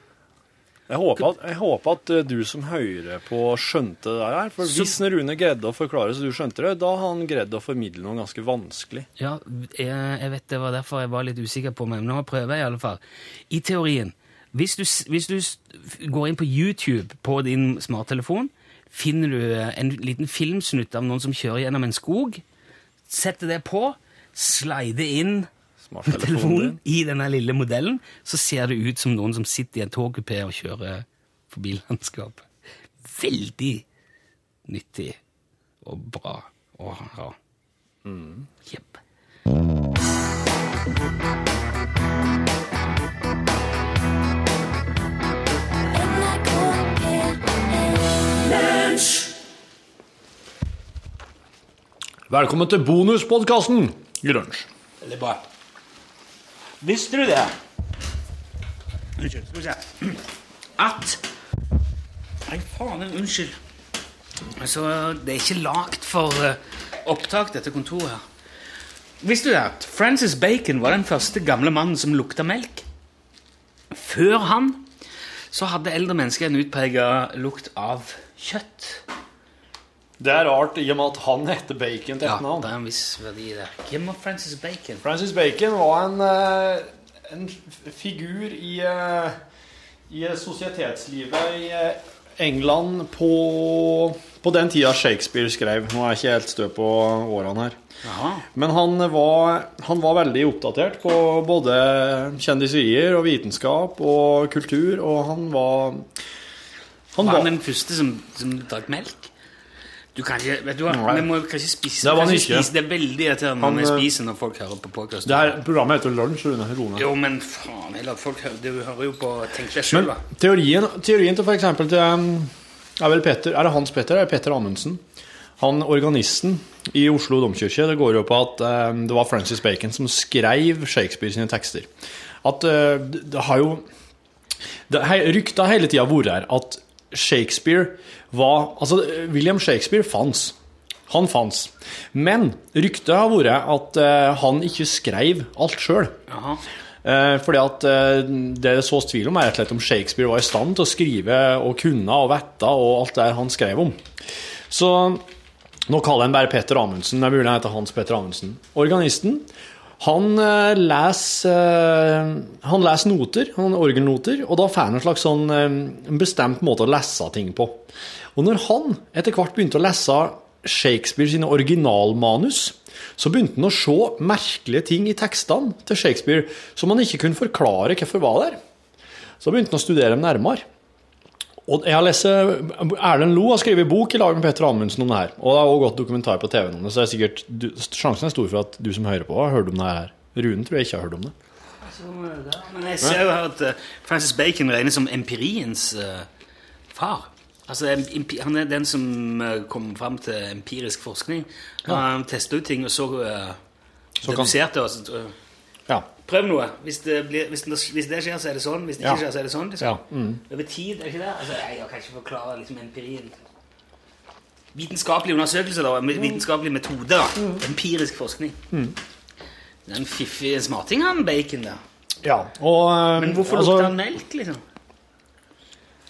Jeg håper, at, jeg håper at eh, du som hører på, skjønte det der. For Så- hvis Rune greide å forklare så du skjønte det, da har han greid å formidle noe ganske vanskelig. Ja, jeg, jeg vet det var derfor jeg var litt usikker på meg, men nå prøver jeg i alle fall. I teorien, hvis du, hvis du går inn på YouTube på din smarttelefon, finner du en liten filmsnutt av noen som kjører gjennom en skog, setter det på, slider inn telefonen i denne lille modellen, så ser det ut som noen som sitter i en togkupé og kjører forbi landskapet. Veldig nyttig og bra å ha. Jepp. NRK P1 Velkommen til bonuspodkasten i lunsj. Veldig bra. Visste du det? Unnskyld, skal vi se. At Nei, faen, unnskyld. Altså, det er ikke lagt for eh, opptak, dette kontoret her. Visste du det? at Francis Bacon var den første gamle mannen som lukta melk? Før han så hadde eldre mennesker en utprega lukt av kjøtt. Det er rart i og med at han heter Bacon til Ja, det er en viss verdi der. det. Hvem var Francis Bacon? Francis Bacon var en, eh, en figur i, eh, i sosietetslivet i eh, England på, på den tida Shakespeare skrev. Nå er jeg ikke helt stø på årene her. Jaha. Men han var, han var veldig oppdatert på både kjendiserier og vitenskap og kultur, og han var Han Var den første som, som drakk melk? Du kan ikke, vet du hva. Vi må kanskje spise Det kan ikke spise. Det er veldig irriterende når vi eh, spiser når folk hører på podkast. Programmet heter Lunsj, Rune. Rone. Jo, men faen heller, folk hører, du hører jo på Tenk deg sjøl, da. teorien, teorien til eksempel til um, er vel Peter, er det Hans Petter eller Petter Amundsen? Han organisten i Oslo domkirke, det går jo på at um, det var Francis Bacon som skrev Shakespeare sine tekster. At uh, det, det har jo Rykta har hele tida vært her at Shakespeare var Altså, William Shakespeare fantes. Han fantes. Men ryktet har vært at uh, han ikke skrev alt sjøl. Eh, fordi at eh, Det det sås tvil om, er rett og slett om Shakespeare var i stand til å skrive og kunne og vette og alt det han skrev om. Så nå kaller jeg bare Petter Amundsen. Det er mulig han heter Hans Petter Amundsen. Organisten han eh, leser eh, Han leser noter, han orgelnoter, og da får han en slags sånn eh, en bestemt måte å lese ting på. Og når han etter hvert begynte å lese Shakespeare sine originalmanus, så begynte han å se merkelige ting i tekstene til Shakespeare som han ikke kunne forklare hvorfor var der. Så begynte han å studere dem nærmere. Og jeg har lest, Erlend Lo har skrevet bok i lag med Petter Amundsen om det her. Og det er også gått dokumentar på TV om det, så er sikkert, du, sjansen er stor for at du som hører på, har hørt om det her. Rune tror jeg ikke har hørt om det. Men jeg ser jo her at eh, Francis Bacon regnes som empiriens eh, far. Altså, Han er den som kom fram til empirisk forskning. Han testa ut ting og så uh, Så deduserte og så, eh, Ja. Prøv noe. Hvis det, blir, hvis, det, hvis det skjer, så er det sånn. Hvis det ikke Ja. skjer, så er det sånn. Liksom. Ja, mm. Over tid, er det ikke det? Altså, jeg, jeg kan ikke forklare liksom, empirien. Vitenskapelig undersøkelse, da. med Vitenskapelig metode. da. Empirisk forskning. Mm. Det er en fiffig smarting, han Bacon der. ja. Og, eh, Men hvorfor altså- lukter han melk, liksom?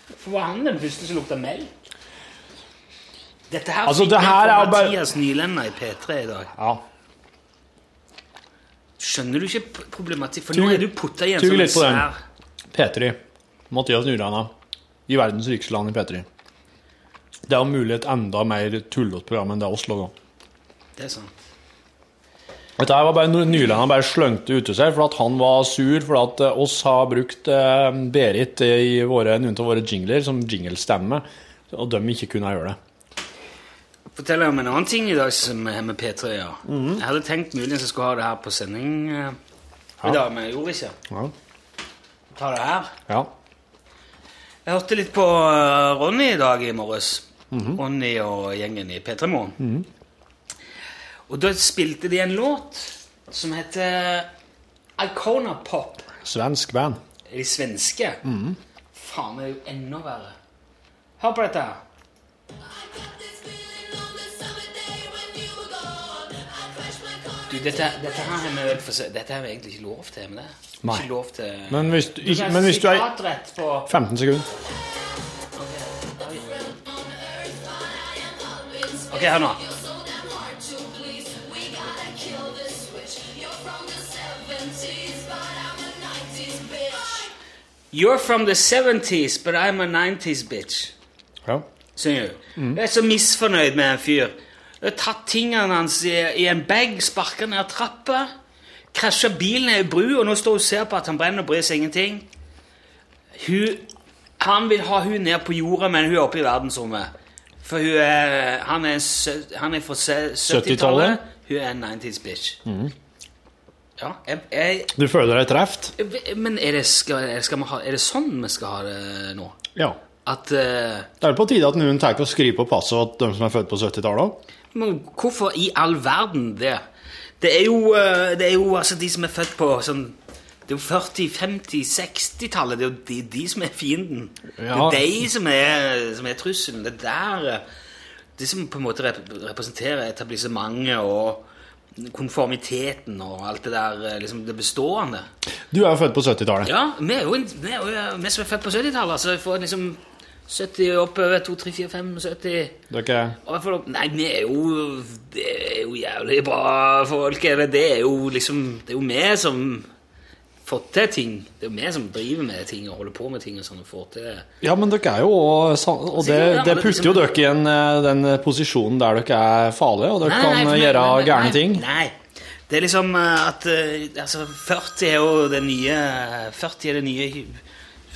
Hvorfor var han den første som lukta melk? Dette her Altså, fikk det her er bare- Mathias Nylenda i P3 i dag. Ja. Skjønner du ikke problematikk? For nå er du putta i en sånn den. P3. Mathias Nyrana. I verdens rikeste land i P3. Det er om mulig et enda mer tullete program enn det oss lager. Det er sant. Dette var bare Nyland han bare slengte ut til seg for at han var sur for at eh, oss har brukt eh, Berit i våre, noen av våre jingler som jinglestemme, og de ikke kunne gjøre det. Fortell deg om en annen ting i dag som er med P3. Ja. Mhm. Jeg hadde tenkt muligens jeg skulle ha det her på sending eh, i dag, men jeg gjorde ikke. Ja. Ta det her. ja. Jeg hørte litt på eh, Ronny i dag i morges. Mhm. Ronny og gjengen i P3 Morgen. Og da spilte de en låt som heter Icona Pop. Svensk band. De svenske? Mhm. Faen, det er jo enda verre. Hør på dette her. Du, dette, dette her har vi vel for Dette har vi egentlig ikke lov til, men det Nei. Ikke lov til Men hvis, du- Du ikke, men hvis du er på 15 sekunder Ok, hør nå. You're from the 70s, but I'm a 90s bitch. Ja. Synger du. Jeg er så misfornøyd med en fyr. Tatt tingene hans i, i en bag, sparka ned trappa, krasja bilen i ei bru, og nå står hun og ser på at han brenner og bryr seg ingenting. Hun, han vil ha hun ned på jorda, men hun er oppe i verdensrommet. For hun er, han, er, han er fra 70-tallet. Hun er en 90s bitch. Ja, jeg, jeg, Du føler deg treft? men er det, skal, skal ha, er det sånn vi skal ha det nå? Ja. At uh, Det er på tide at noen tar å skrive på passet at de som er født på 70-tallet Men hvorfor i all verden det? Det er jo, eh, det er jo altså de som er født på sånn Det er jo 40-, 50-, 60-tallet. Det er jo de, de som er fienden. Det er de som er, som er trusselen. Det er der eh, De som på en måte rep representerer etablissementet og konformiteten og alt det der eh, liksom det bestående. Du er jo født på 70-tallet. Ja, vi er jo, vi er jo vi som er født på 70-tallet. Altså, vi får liksom 70 oppover 2, 3, 4, 5, 70 Dere og får- Nei, vi er jo Det er jo jævlig bra folk. Det er jo liksom Det er jo vi som får til ting. Det er jo vi som driver med ting og holder på med ting og sånn og får til Ja, men dere er jo også Og det, det det putter jo liksom- dere i en, eh, den posisjonen der dere er farlige, og dere Nei, kan nei, gjøre nei, nei, gærne ting. Nei. Det er liksom eh, at eh, Altså, 40 er jo det nye 40 er det nye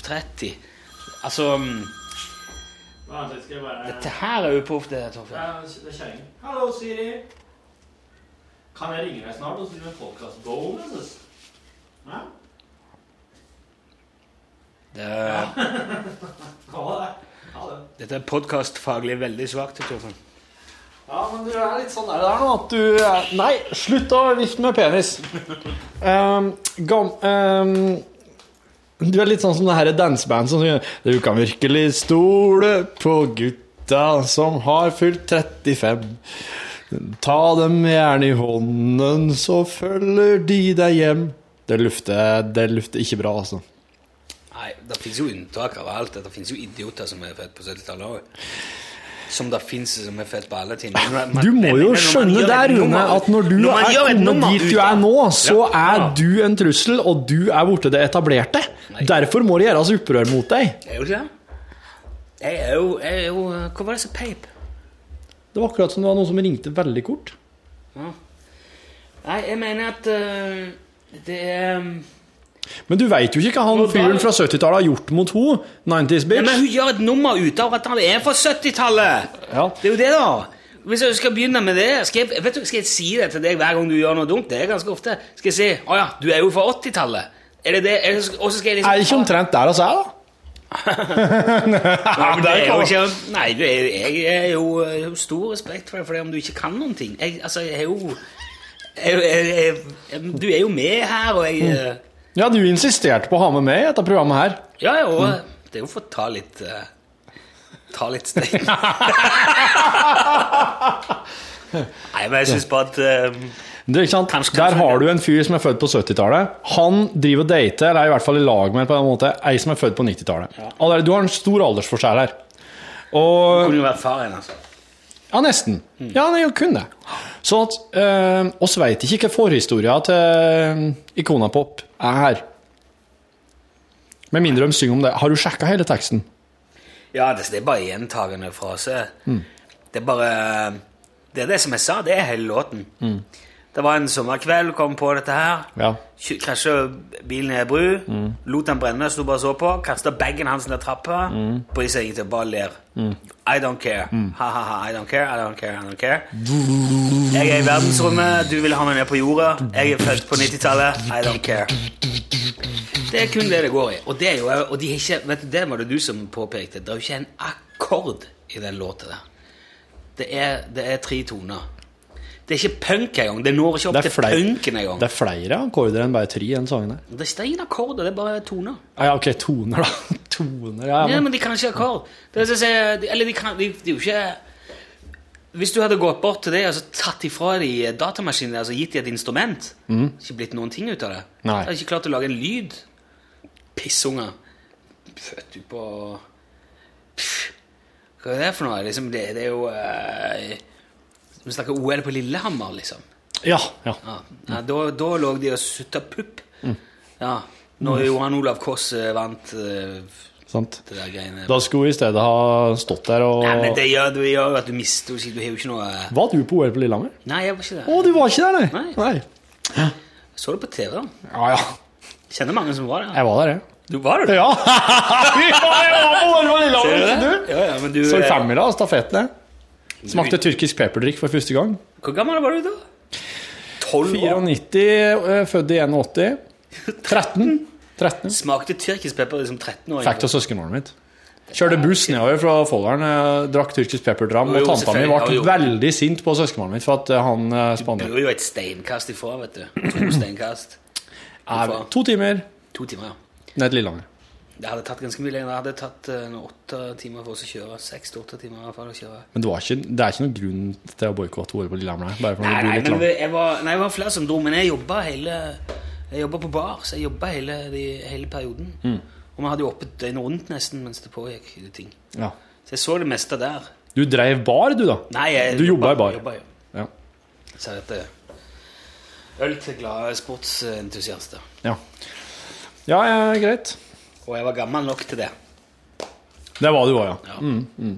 30. Altså mm, Dette her er uproft, det, Torfinn. det er kjerringa. Hallo, Siri. Kan jeg ringe deg snart og skrive en podkast-bonuses? Ja? Det er, Ha det. Ha det. dette er podkastfaglig veldig svakt, Torfinn. Ja, men du er litt sånn der, der nå at du er Nei, slutt å vifte med penis. Um, gam, um, du er litt sånn som det her danseband som sier Du kan virkelig stole på gutta som har fylt 35. Ta dem gjerne i hånden, så følger de deg hjem. Det lufter, det lufter ikke bra, altså. Nei, det fins jo unntak av alt. Det fins jo idioter som er født på 70-tallet òg. Som det fins som er fett på alle ting. Du må jo skjønne der, Rune, at når du når er kommet dit du er nå, så Ja, er du en trussel, og du er borte det etablerte. Derfor må det gjøres opprør mot deg. Er jo ikke det? Jeg er jo, jeg er jo Hva var det som peip? Det var akkurat som det var noen som ringte veldig kort. Nei, jeg mener at uh, det er Men du veit jo ikke hva han fyren fra 70-tallet har gjort mot henne. 90's ja, bitch. Men hun gjør et nummer ut av at han er fra 70-tallet! Ja. Det er jo det, da. Hvis jeg skal begynne med det Skal jeg, vet du, skal jeg si det til deg hver gang du gjør noe dumt? Det er ganske ofte. Skal jeg si 'Å ja, du er jo fra 80-tallet'? Er det det? Er det- Og så skal jeg liksom Er det ikke omtrent der vi er, da? Nei, det er jo ikke Nei, jeg er har jo stor respekt for det, for det om du ikke kan noen ting. Jeg, altså, jeg er jo jeg, jeg, Du er jo med her, og jeg eh, Ja, du insisterte på å ha med meg i dette programmet her. Ja, jo, det er jo for å ta litt uh, Ta litt stein. Nei, men jeg syns bare at Det er ikke sant? Kanskje- Der har du en fyr som er født på 70-tallet. Han driver og dater, eller er i hvert fall i lag med på en måte, ei som er født på 90-tallet. Ja. Du har en stor aldersforskjell her. Og kunne jo vært far igjen, altså. Ja, nesten. Ja, det kunne. jo kun det. Så at eh, oss veit ikke hva forhistoria til Ikona Pop er her. Med mindre de synger om det. Har du sjekka hele teksten? Ja, det, det er bare gjentagende frase. Det er bare Det er det som jeg sa, det er hele låten. Det var en sommerkveld, kom på dette her. Ja. Krasja bilen i ei bru. Lot den brenne, sto bare og så på. Kasta bagen hans ned trappa. Bryr seg ikke, bare ler. I don't care. Ha-ha-ha, I don't care, I don't care, I don't care. Jeg er i verdensrommet, du vil ha meg ned på jorda. Jeg er født på 90-tallet, I don't care. Det er kun det det går i. Og det er jo, og de er ikke, vet du, det var det du som påpekte. Det er jo ikke en akkord i den låta der. Det er, det er tre toner. Det er ikke punk engang. Det når ikke opp til punken engang. det er flere akkorder enn bare tre i den sangen her. Det er ingen akkorder, det er bare toner. Ah, ja, ok, toner, da. Toner, ja. Ja, Men, men de kan ikke akkord. Det er eller de kan de, de er jo ikke Hvis du hadde gått bort til det og så tatt ifra de datamaskinen altså gitt de et instrument Ikke blitt noen ting ut av det. Nei. De hadde ikke klart å lage en lyd. Pissunger. Født ut på Pff. Hva er det for noe? Liksom, det, det er jo eh, Vi snakker OL på Lillehammer, liksom. ja, ja. Ja, ja, da, da lå de og sutta pupp. Ja, når Johan Olav Koss eh, vant uh, Sant. det der greiene. Da skulle hun i stedet ha stått der og Nei, men det gjør, det gjør at du mister Du har jo ikke noe Var du på OL på Lillehammer? Nei, jeg var ikke der. Å, du var ikke der, nei? Nei. Så det på TV, da. Ja, ja. Kjenner mange som var der. Jeg var der, jeg. Du var du? Ja! jeg var på OL på Lillehammer, Ser du det? du? Ja, ja, men du Så eh, femmila og stafettene. Smakte tyrkisk pepperdrikk for første gang. Hvor gammel var du da? 12 år. 94, eh, født i 81. 13. 13. Smakte tyrkisk pepper som 13-åring. Fikk av søskenbarnet mitt. Kjørte buss nedover fra Folldalen, eh, drakk tyrkisk pepperdram, og tanta mi ble veldig sint på søskenbarnet mitt for at eh, han eh, Du bor jo et steinkast ifra, vet du. To steinkast. Eh, To timer To timer, ja. ned til Lillehammer. Det hadde tatt ganske mye lenger. Det hadde tatt eh, åtte timer for oss å kjøre. Seks til åtte timer i hvert fall å kjøre. Men det, var ikke, det er ikke noen grunn til å boikotte OL på Lillehammer. nei. Nei, nei, men langt. jeg var, nei, det var flere som dro, men jeg jobba hele Jeg jobba på bar, så jeg jobba hele, hele perioden. Mm. Og vi hadde jo oppe døgnet rundt nesten mens det pågikk ting. Ja. Så jeg så det meste der. Du dreiv bar, du, da? Nei, jeg Du jobba i bar. jobba, ja. Ja. Så dette Øl til glade sportsentusiaster. Ja, ja ja, greit. Og jeg var gammel nok til det. Det var du òg, ja. Ja.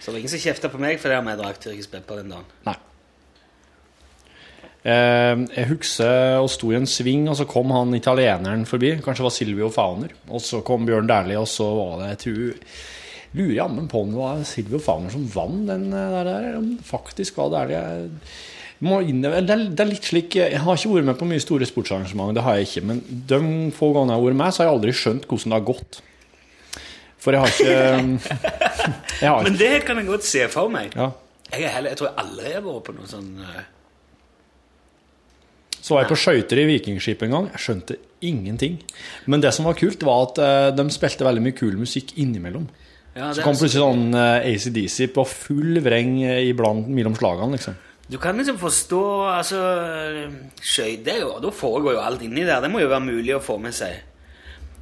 Så det var ingen som kjefta på meg fordi om jeg drakk tyrkisk pepper den dagen. Nei. Eh, jeg husker og sto i en sving, og så kom han italieneren forbi. Kanskje det var Silvio Fauner. Og så kom Bjørn Dæhlie, og så var det jeg tror lurer jammen på om det var Silvio Fauner som vant den eh, der, om det faktisk var der innrømme- det, er, det er litt slik Jeg har ikke vært med på mye store sportsarrangement, det har jeg ikke. Men de få gangene jeg har vært med, så har jeg aldri skjønt hvordan det har gått. For jeg har ikke jeg har, Men det kan jeg godt se for meg. ja. Jeg, er heller, jeg tror jeg aldri har vært på noe sånn eh, Så var jeg på skøyter i Vikingskip en gang. Jeg skjønte ingenting. Men det som var kult, var at eh, de spilte veldig mye kul musikk innimellom. ja, Så kom plutselig sånn eh, ACDC på full vreng eh, iblant mellom slagene, liksom. Du kan liksom forstå altså, Skøyter jo, da foregår jo alt inni der. Det må jo være mulig å få med seg.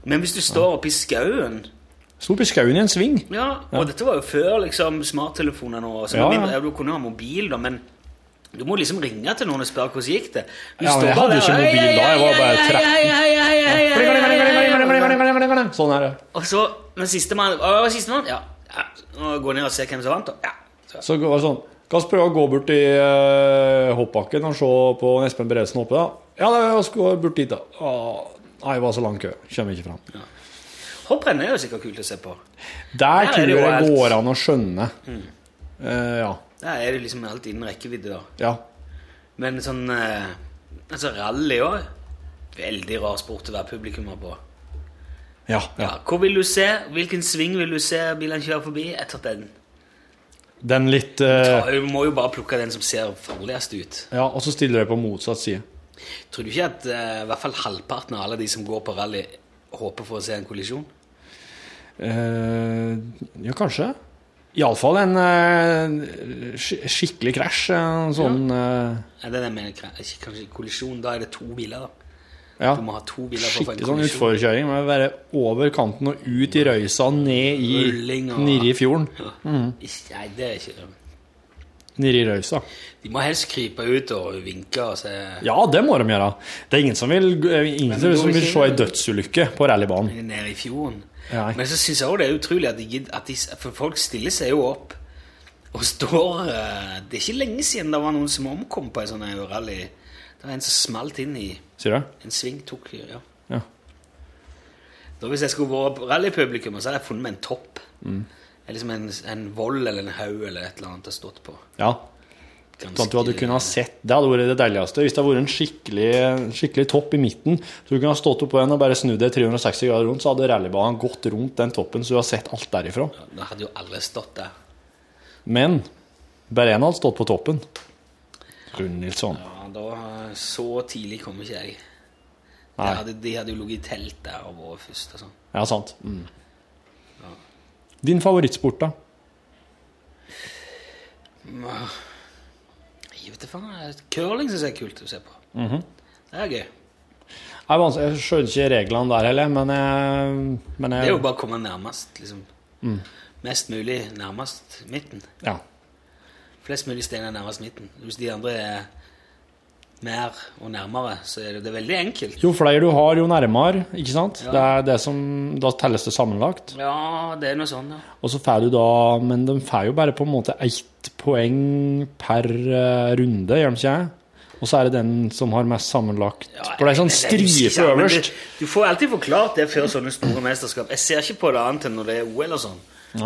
Men hvis du står oppe i skauen Sto oppe i skauen i en sving. ja, Og dette var jo før liksom, smarttelefoner og Så Ja, ja. mindre- Du kunne ha mobil, da, men du må liksom ringe til noen og spørre hvordan gikk det. Du Ja, men jeg hadde jo ikke mobil da, jeg var bare 13. hei, hei, hei, hei, hei, hei, hei. Sånn er det. Og så, men sistemann sistemann? Ja. ja. Gå ned og se hvem som vant, da. Ja. Så. Så går det sånn Kan vi prøve å gå bort i uh, hoppbakken og se på Espen Bredesen oppe, da? Ja, jeg skal gå bort dit, da. Åh, nei, det var så lang kø. Kommer ikke fram. Hopprenn er jo sikkert kult å se på. Der er tror jeg det går an å skjønne. Eh, ja. Der er det liksom alt innen rekkevidde, da. ja. Men sånn uh, Altså, rally òg. Veldig rar sport å være publikummer på. Ja, Ja, ja. Hvor vil du se? Hvilken sving vil du se bilene kjøre forbi? Etter den. Den litt uh, Du må jo bare plukke den som ser farligst ut. Ja, og så stiller jeg på motsatt side. Tror du ikke at uh, i hvert fall halvparten av alle de som går på rally, håper for å se en kollisjon? Uh, ja, kanskje. Iallfall en uh, sk skikkelig krasj. En sånn eh, Er det det jeg mener? Kanskje kollisjon? Da er det to biler, da. Ja. Du må ha to biler for Skikkelig sånn utforkjøring. Med å være over kanten og ut i røysa, ned i, Rulling og- nedi fjorden. Mm. Nei, det er ikke Nedi i røysa. De må helst krype ut og vinke og se Ja, det må de gjøre. Det er ingen som vil, ingen som går vil se ei dødsulykke på rallybanen. Nede i fjorden. Nei. Men så syns jeg også det er utrolig at, de, at de, For folk stiller seg jo opp og står eh, Det er ikke lenge siden det var noen som omkom på en sånn rally. Det var en som smalt inn i Sier du? en sving. tok, ja. Ja. Da Hvis jeg skulle vært rallypublikum, så hadde jeg funnet meg en topp. Mm. Liksom en, en voll eller en haug eller et eller annet jeg stått på. Ja. Ganske- Sånn at du hadde kunnet ha sett Det hadde vært det deiligste. Hvis det hadde vært en skikkelig, skikkelig topp i midten, så du kunne ha stått oppå den og bare snudd deg 360 grader rundt, så hadde rallybanen gått rundt den toppen, så du har sett alt derifra. Da hadde jo alle stått der. Men bare én hadde stått på toppen. Rune Nilsson. Ja, da Så tidlig kom ikke jeg. De hadde, de hadde jo ligget i telt der og vært først og sånn. Ja, sant. Mm. Din favorittsport, da? Jeg vet ikke. Curling syns jeg er kult å se på. Mhm. Det er gøy. Jeg, jeg skjønner ikke reglene der heller, men jeg, men Det er jo bare å komme nærmest, liksom. Mm. Mest mulig nærmest midten. Ja. Flest mulig steiner nærmest midten. Hvis de andre er mer og nærmere, så er det, det er veldig enkelt. Jo flere du har, jo nærmere, ikke sant? Ja. Det er det som, da telles det sammenlagt. Ja, det er noe sånn, ja. Og så får du da Men de får jo bare på en måte ett poeng per eh, runde, gjør de ikke? Og så er det den som har mest sammenlagt. Ja, For det er sånn men øverst. det- Du får alltid forklart det før sånne store mesterskap. Jeg ser ikke på det annet enn når det er OL og sånn.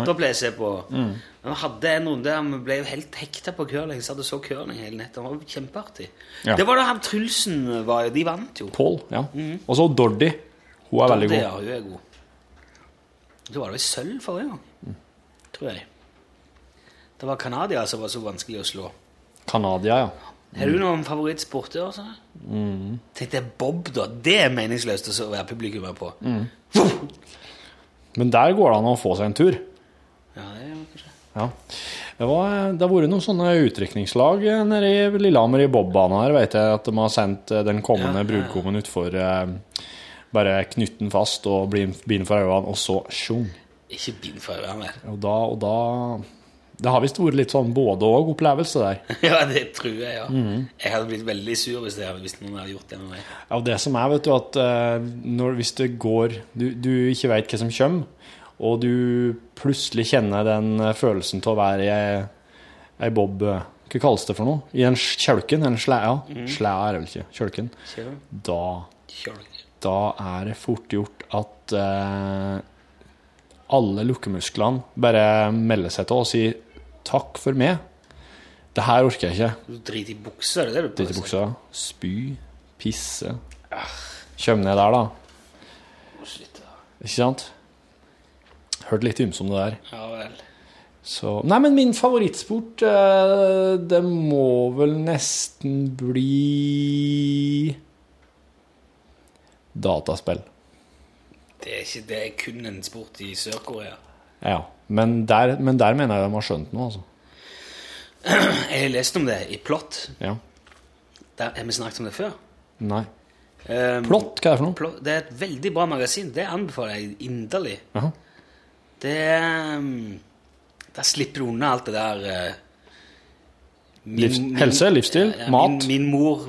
Da pleier jeg å se på Mm. Vi hadde en runde der vi ble jo helt hekta på curling. Så hadde så curling hele nettet. Det var kjempeartig. Ja. Det var da han Trulsen var. De vant jo. Paul, ja. Og så Dordi. Hun er veldig Det, god. ja, hun er god. Så var det vel sølv forrige gang, Mm. tror jeg. Det var Canada som var så vanskelig å slå. Canada, ja. Har du noen favorittsporter? Altså? Mm. Tenk deg Bob, da. Det er meningsløst å være publikummer på. Mm. Men der går det an å få seg en tur. Ja, det jo kanskje Ja. Det, var, det har vært noen sånne utdrikningslag nede i Lillehammer i bobbana her, vet jeg, at de har sendt eh, den kommende Ja, ja, brudgommen utfor eh, bare knytte den fast og bind for øynene, og så sjung. Ikke bind for øynene mer. Og da, og da Det har visst vært litt sånn både-og-opplevelse der. Ja, det tror jeg, ja. Mhm. Jeg hadde blitt veldig sur hvis, jeg, hvis noen hadde gjort det med meg. Ja, og det som er, vet du, at eh, når, hvis det går Du, du ikke veit hva som kommer, og du plutselig kjenner den eh, følelsen til å være i ei, bob eh, Hva kalles det for noe? I en kjølken? En slæ, ja. mm. Slæ er det vel ikke. Kjølken. Da, da er det fort gjort at eh, alle lukkemusklene bare melder seg til og sier 'takk for meg'. Det her orker jeg ikke. Du driter i buksa, er det du Drite i buksa. Spy. Pisse. Kjøm ned der, da. Ikke sant? Hørt litt ymse om det der. Ja vel. Så Nei, men min favorittsport, eh, det må vel nesten bli Dataspill. Det er, ikke, det er kun en sport i Sør-Korea. Ja. Men der, men der mener jeg de har skjønt noe, altså. Jeg har lest om det i Plott. Ja. Der, har vi snakket om det før? Nei. Um, Plott, hva er det for noe? Plott, det er et veldig bra magasin. Det anbefaler jeg inderlig. Jaha. Det um, Der slipper du unna alt det der uh, min- Livs- min- helse, livsstil, ja, mat. Min, min mor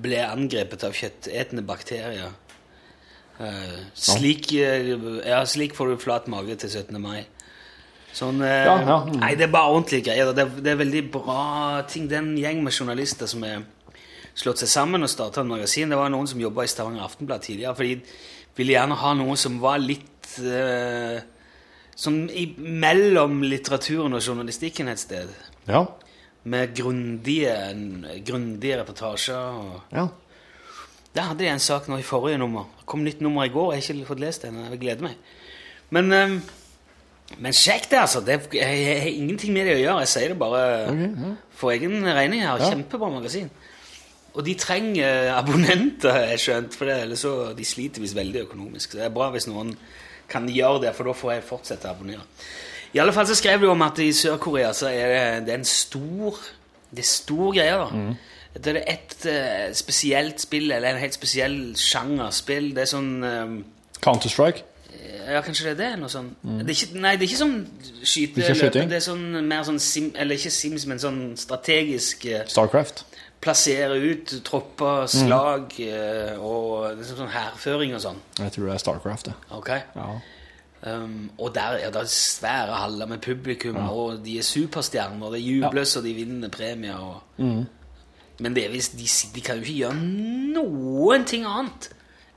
ble angrepet av kjøttetende bakterier. Uh, slik, uh, ja, slik får du flat mage til 17. mai. Sånn uh, Ja, ja. Mm. Nei, det er bare ordentlige greier. Det er, det er veldig bra ting. Det er en gjeng med journalister som har slått seg sammen og starta en magasin. Det var noen som jobba i Stavanger Aftenblad tidligere, for de ville gjerne ha noe som var litt uh, Sånn i, mellom litteraturen og journalistikken et sted. Ja. Med grundige, grundige reportasjer. Og ja. Der hadde de en sak nå i forrige nummer. Det kom nytt nummer i går. Jeg har ikke fått lest det. Jeg gleder meg. Men, um, men sjekk det, altså. Det, jeg, jeg har ingenting med det å gjøre. Jeg sier det bare for egen regning her. Ja. Kjempebra magasin. Og de trenger abonnenter, jeg skjønt, for det, eller så de sliter visst veldig økonomisk. Så det er bra hvis noen kan gjøre det, for da får jeg fortsette å abonnere. I alle fall så skrev du om at i Sør-Korea så er det, det er en stor Det er stor greie, da. Det er ett uh, spesielt spill, eller en helt spesiell sjanger spill. Det er sånn eh, Counter-Strike. Ja, kanskje det er det? Noe sånn det er ikke, Nei, det er ikke sånn skyte... Det? Det er sånn mer sånn sim... Eller ikke Sims, men sånn strategisk eh, Starcraft. Plassere ut tropper, slag mm. og er sånn hærføring og sånn. Jeg tror det er Starcraft, det. Ok? Ja. Um, og der er det svære haller med publikum, og de er superstjerner, og det jubles, og de vinner premier. Og... Mm. Men det visst, de, de kan jo ikke gjøre noen ting annet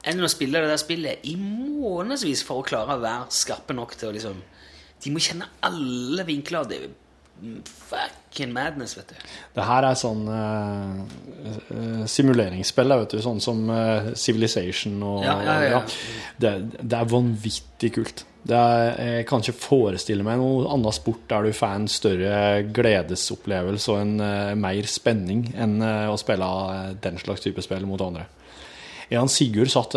enn å spille det der spillet i månedsvis for å klare å være skarpe nok til å liksom De må kjenne alle vinkler. Det er fucking madness, vet du. Det her er sånn eh, simuleringsspill, vet du, sånn som uh, Civilization og Ja, ja, ja. Det, det er vanvittig kult. Det er, jeg kan ikke forestille meg noe annen sport der du får en større gledesopplevelse og en uh, mer spenning enn å spille den slags type spill mot andre. Jan Sigurd satt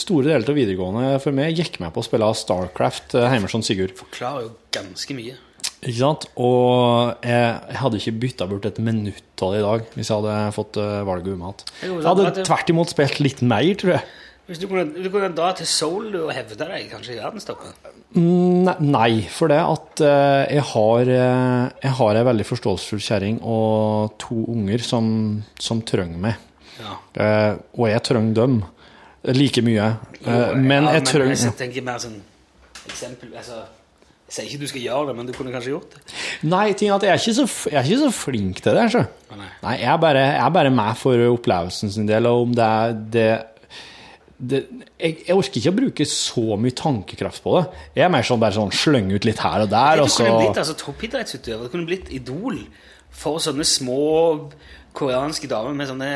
store deler av videregående for meg gikk med på å spille Starcraft hjemme hos Sigurd. Forklarer jo ganske mye. Ikke sant? Og jeg, hadde ikke bytta bort et minutt av det i dag hvis jeg hadde fått eh, valget igjen. Jeg hadde tvert imot spilt litt mer, tror jeg. Hvis du kunne, du kunne dra til Seoul og hevde deg kanskje i verdenstoppen Ne- Nei, for det at eh, jeg har eh, Jeg har ei veldig forståelsesfull kjerring og to unger som, som trenger meg. Ja. Og jeg trenger dem like mye. Jo, men ja, jeg trenger Jeg tenker mer sånn eksempel altså, Jeg sier ikke du skal gjøre det, men du kunne kanskje gjort det. Nei, ting at jeg er ikke så, jeg er ikke så flink til det. Så. Å, nei. Nei, jeg er, bare, jeg er bare med for opplevelsen sin del, og om det er det, det jeg, jeg orker ikke å bruke så mye tankekraft på det. Jeg er mer sånn bare sånn slønge ut litt her og der, Du og så kunne blitt altså, toppidrettsutøver. Det kunne blitt idol for sånne små koreanske damer med sånne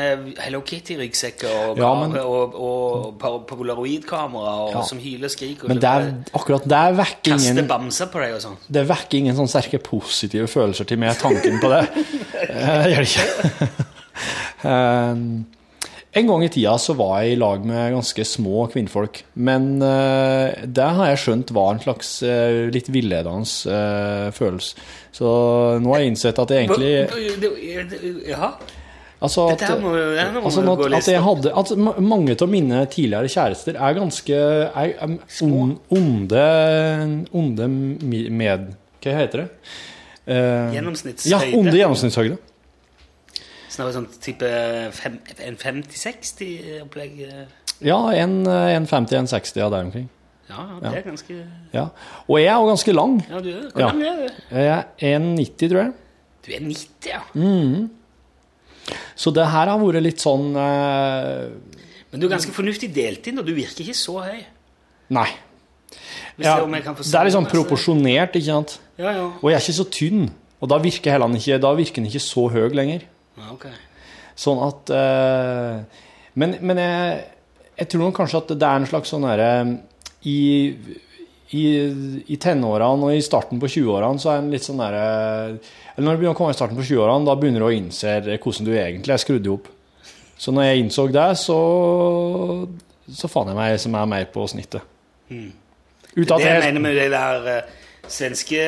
Hello Kitty-ryggsekker og, Ja, men- og, og, og polaroidkamera Ja. som hyler og skriker. Men der, akkurat der vekker Kaster ingen bamser på deg og sånn. Det vekker ingen sånn sterke positive følelser til meg, tanken på det. Jeg Det gjør det ikke. En gang i tida så var jeg i lag med ganske små kvinnfolk, men uh, det har jeg skjønt var en slags uh, litt villedende uh, følelse. Så nå har jeg innsett at jeg egentlig Jaha. Altså at, må- altså at, at jeg hadde At mange av mine tidligere kjærester er ganske er, um, onde Onde med Hva heter det? Uh, Gjennomsnittshøyde. Ja, onde gjennomsnittshøyde. Sånn sånn type fem, en 50-60-opplegg? Ja, en, eh, en 50-en-60, ja, der omkring. Ja, det er ganske Ja. Og jeg er jo ganske lang. Ja, du er Ja. Hvor lang er du? Jeg er 1,90, tror jeg. Du er 90, ja. Så det her har vært litt sånn eh, Men du er ganske fornuftig delt inn, og du virker ikke så høy. Nei. Ja, det, er liksom proporsjonert, ikke sant? Ja, ja. Og jeg er ikke så tynn, og da virker den ikke, da virker den ikke så høy lenger. Ja ok. Sånn at uh, Men, men jeg, jeg tror nok kanskje at det er en slags sånn derre i, i, I tenårene og i starten på 20-årene så er en litt sånn derre Eller når du begynner å komme i starten på 20-årene, da begynner du å innse hvordan du egentlig er skrudd ihop. Så når jeg innså det, så, så fant jeg meg som er mer på snittet. Det er Det jeg mener med det der uh, svenske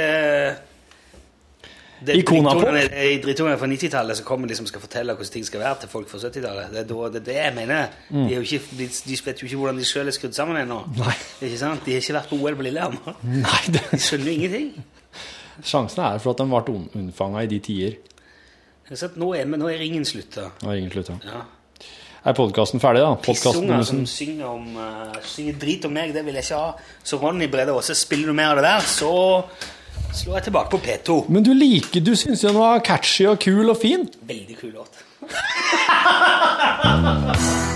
det på. drittungene- eh, drittungene fra 90-tallet som kommer liksom skal fortelle hvordan ting skal være til folk fra 70-tallet. Det det er det jeg mener. De, er jo ikke, de, de vet jo ikke hvordan de sjøl er skrudd sammen ennå. Mm. Ikke sant? De har ikke vært på OL på Lillehammer. Det, De skjønner jo ingenting. Sjansene er for at de ble unnfanga i de tider. Nå er, men nå er ringen slutta. Nå er ringen slutta. Ja. Er podkasten ferdig, da? Pissunger som synger, om, uh, synger drit om meg, det vil jeg ikke ha. Så Ronny Brede Aase, spiller du mer av det der, så Slå jeg tilbake på P2. Men du liker, du syns den var catchy og kul og fin? Veldig kul låt.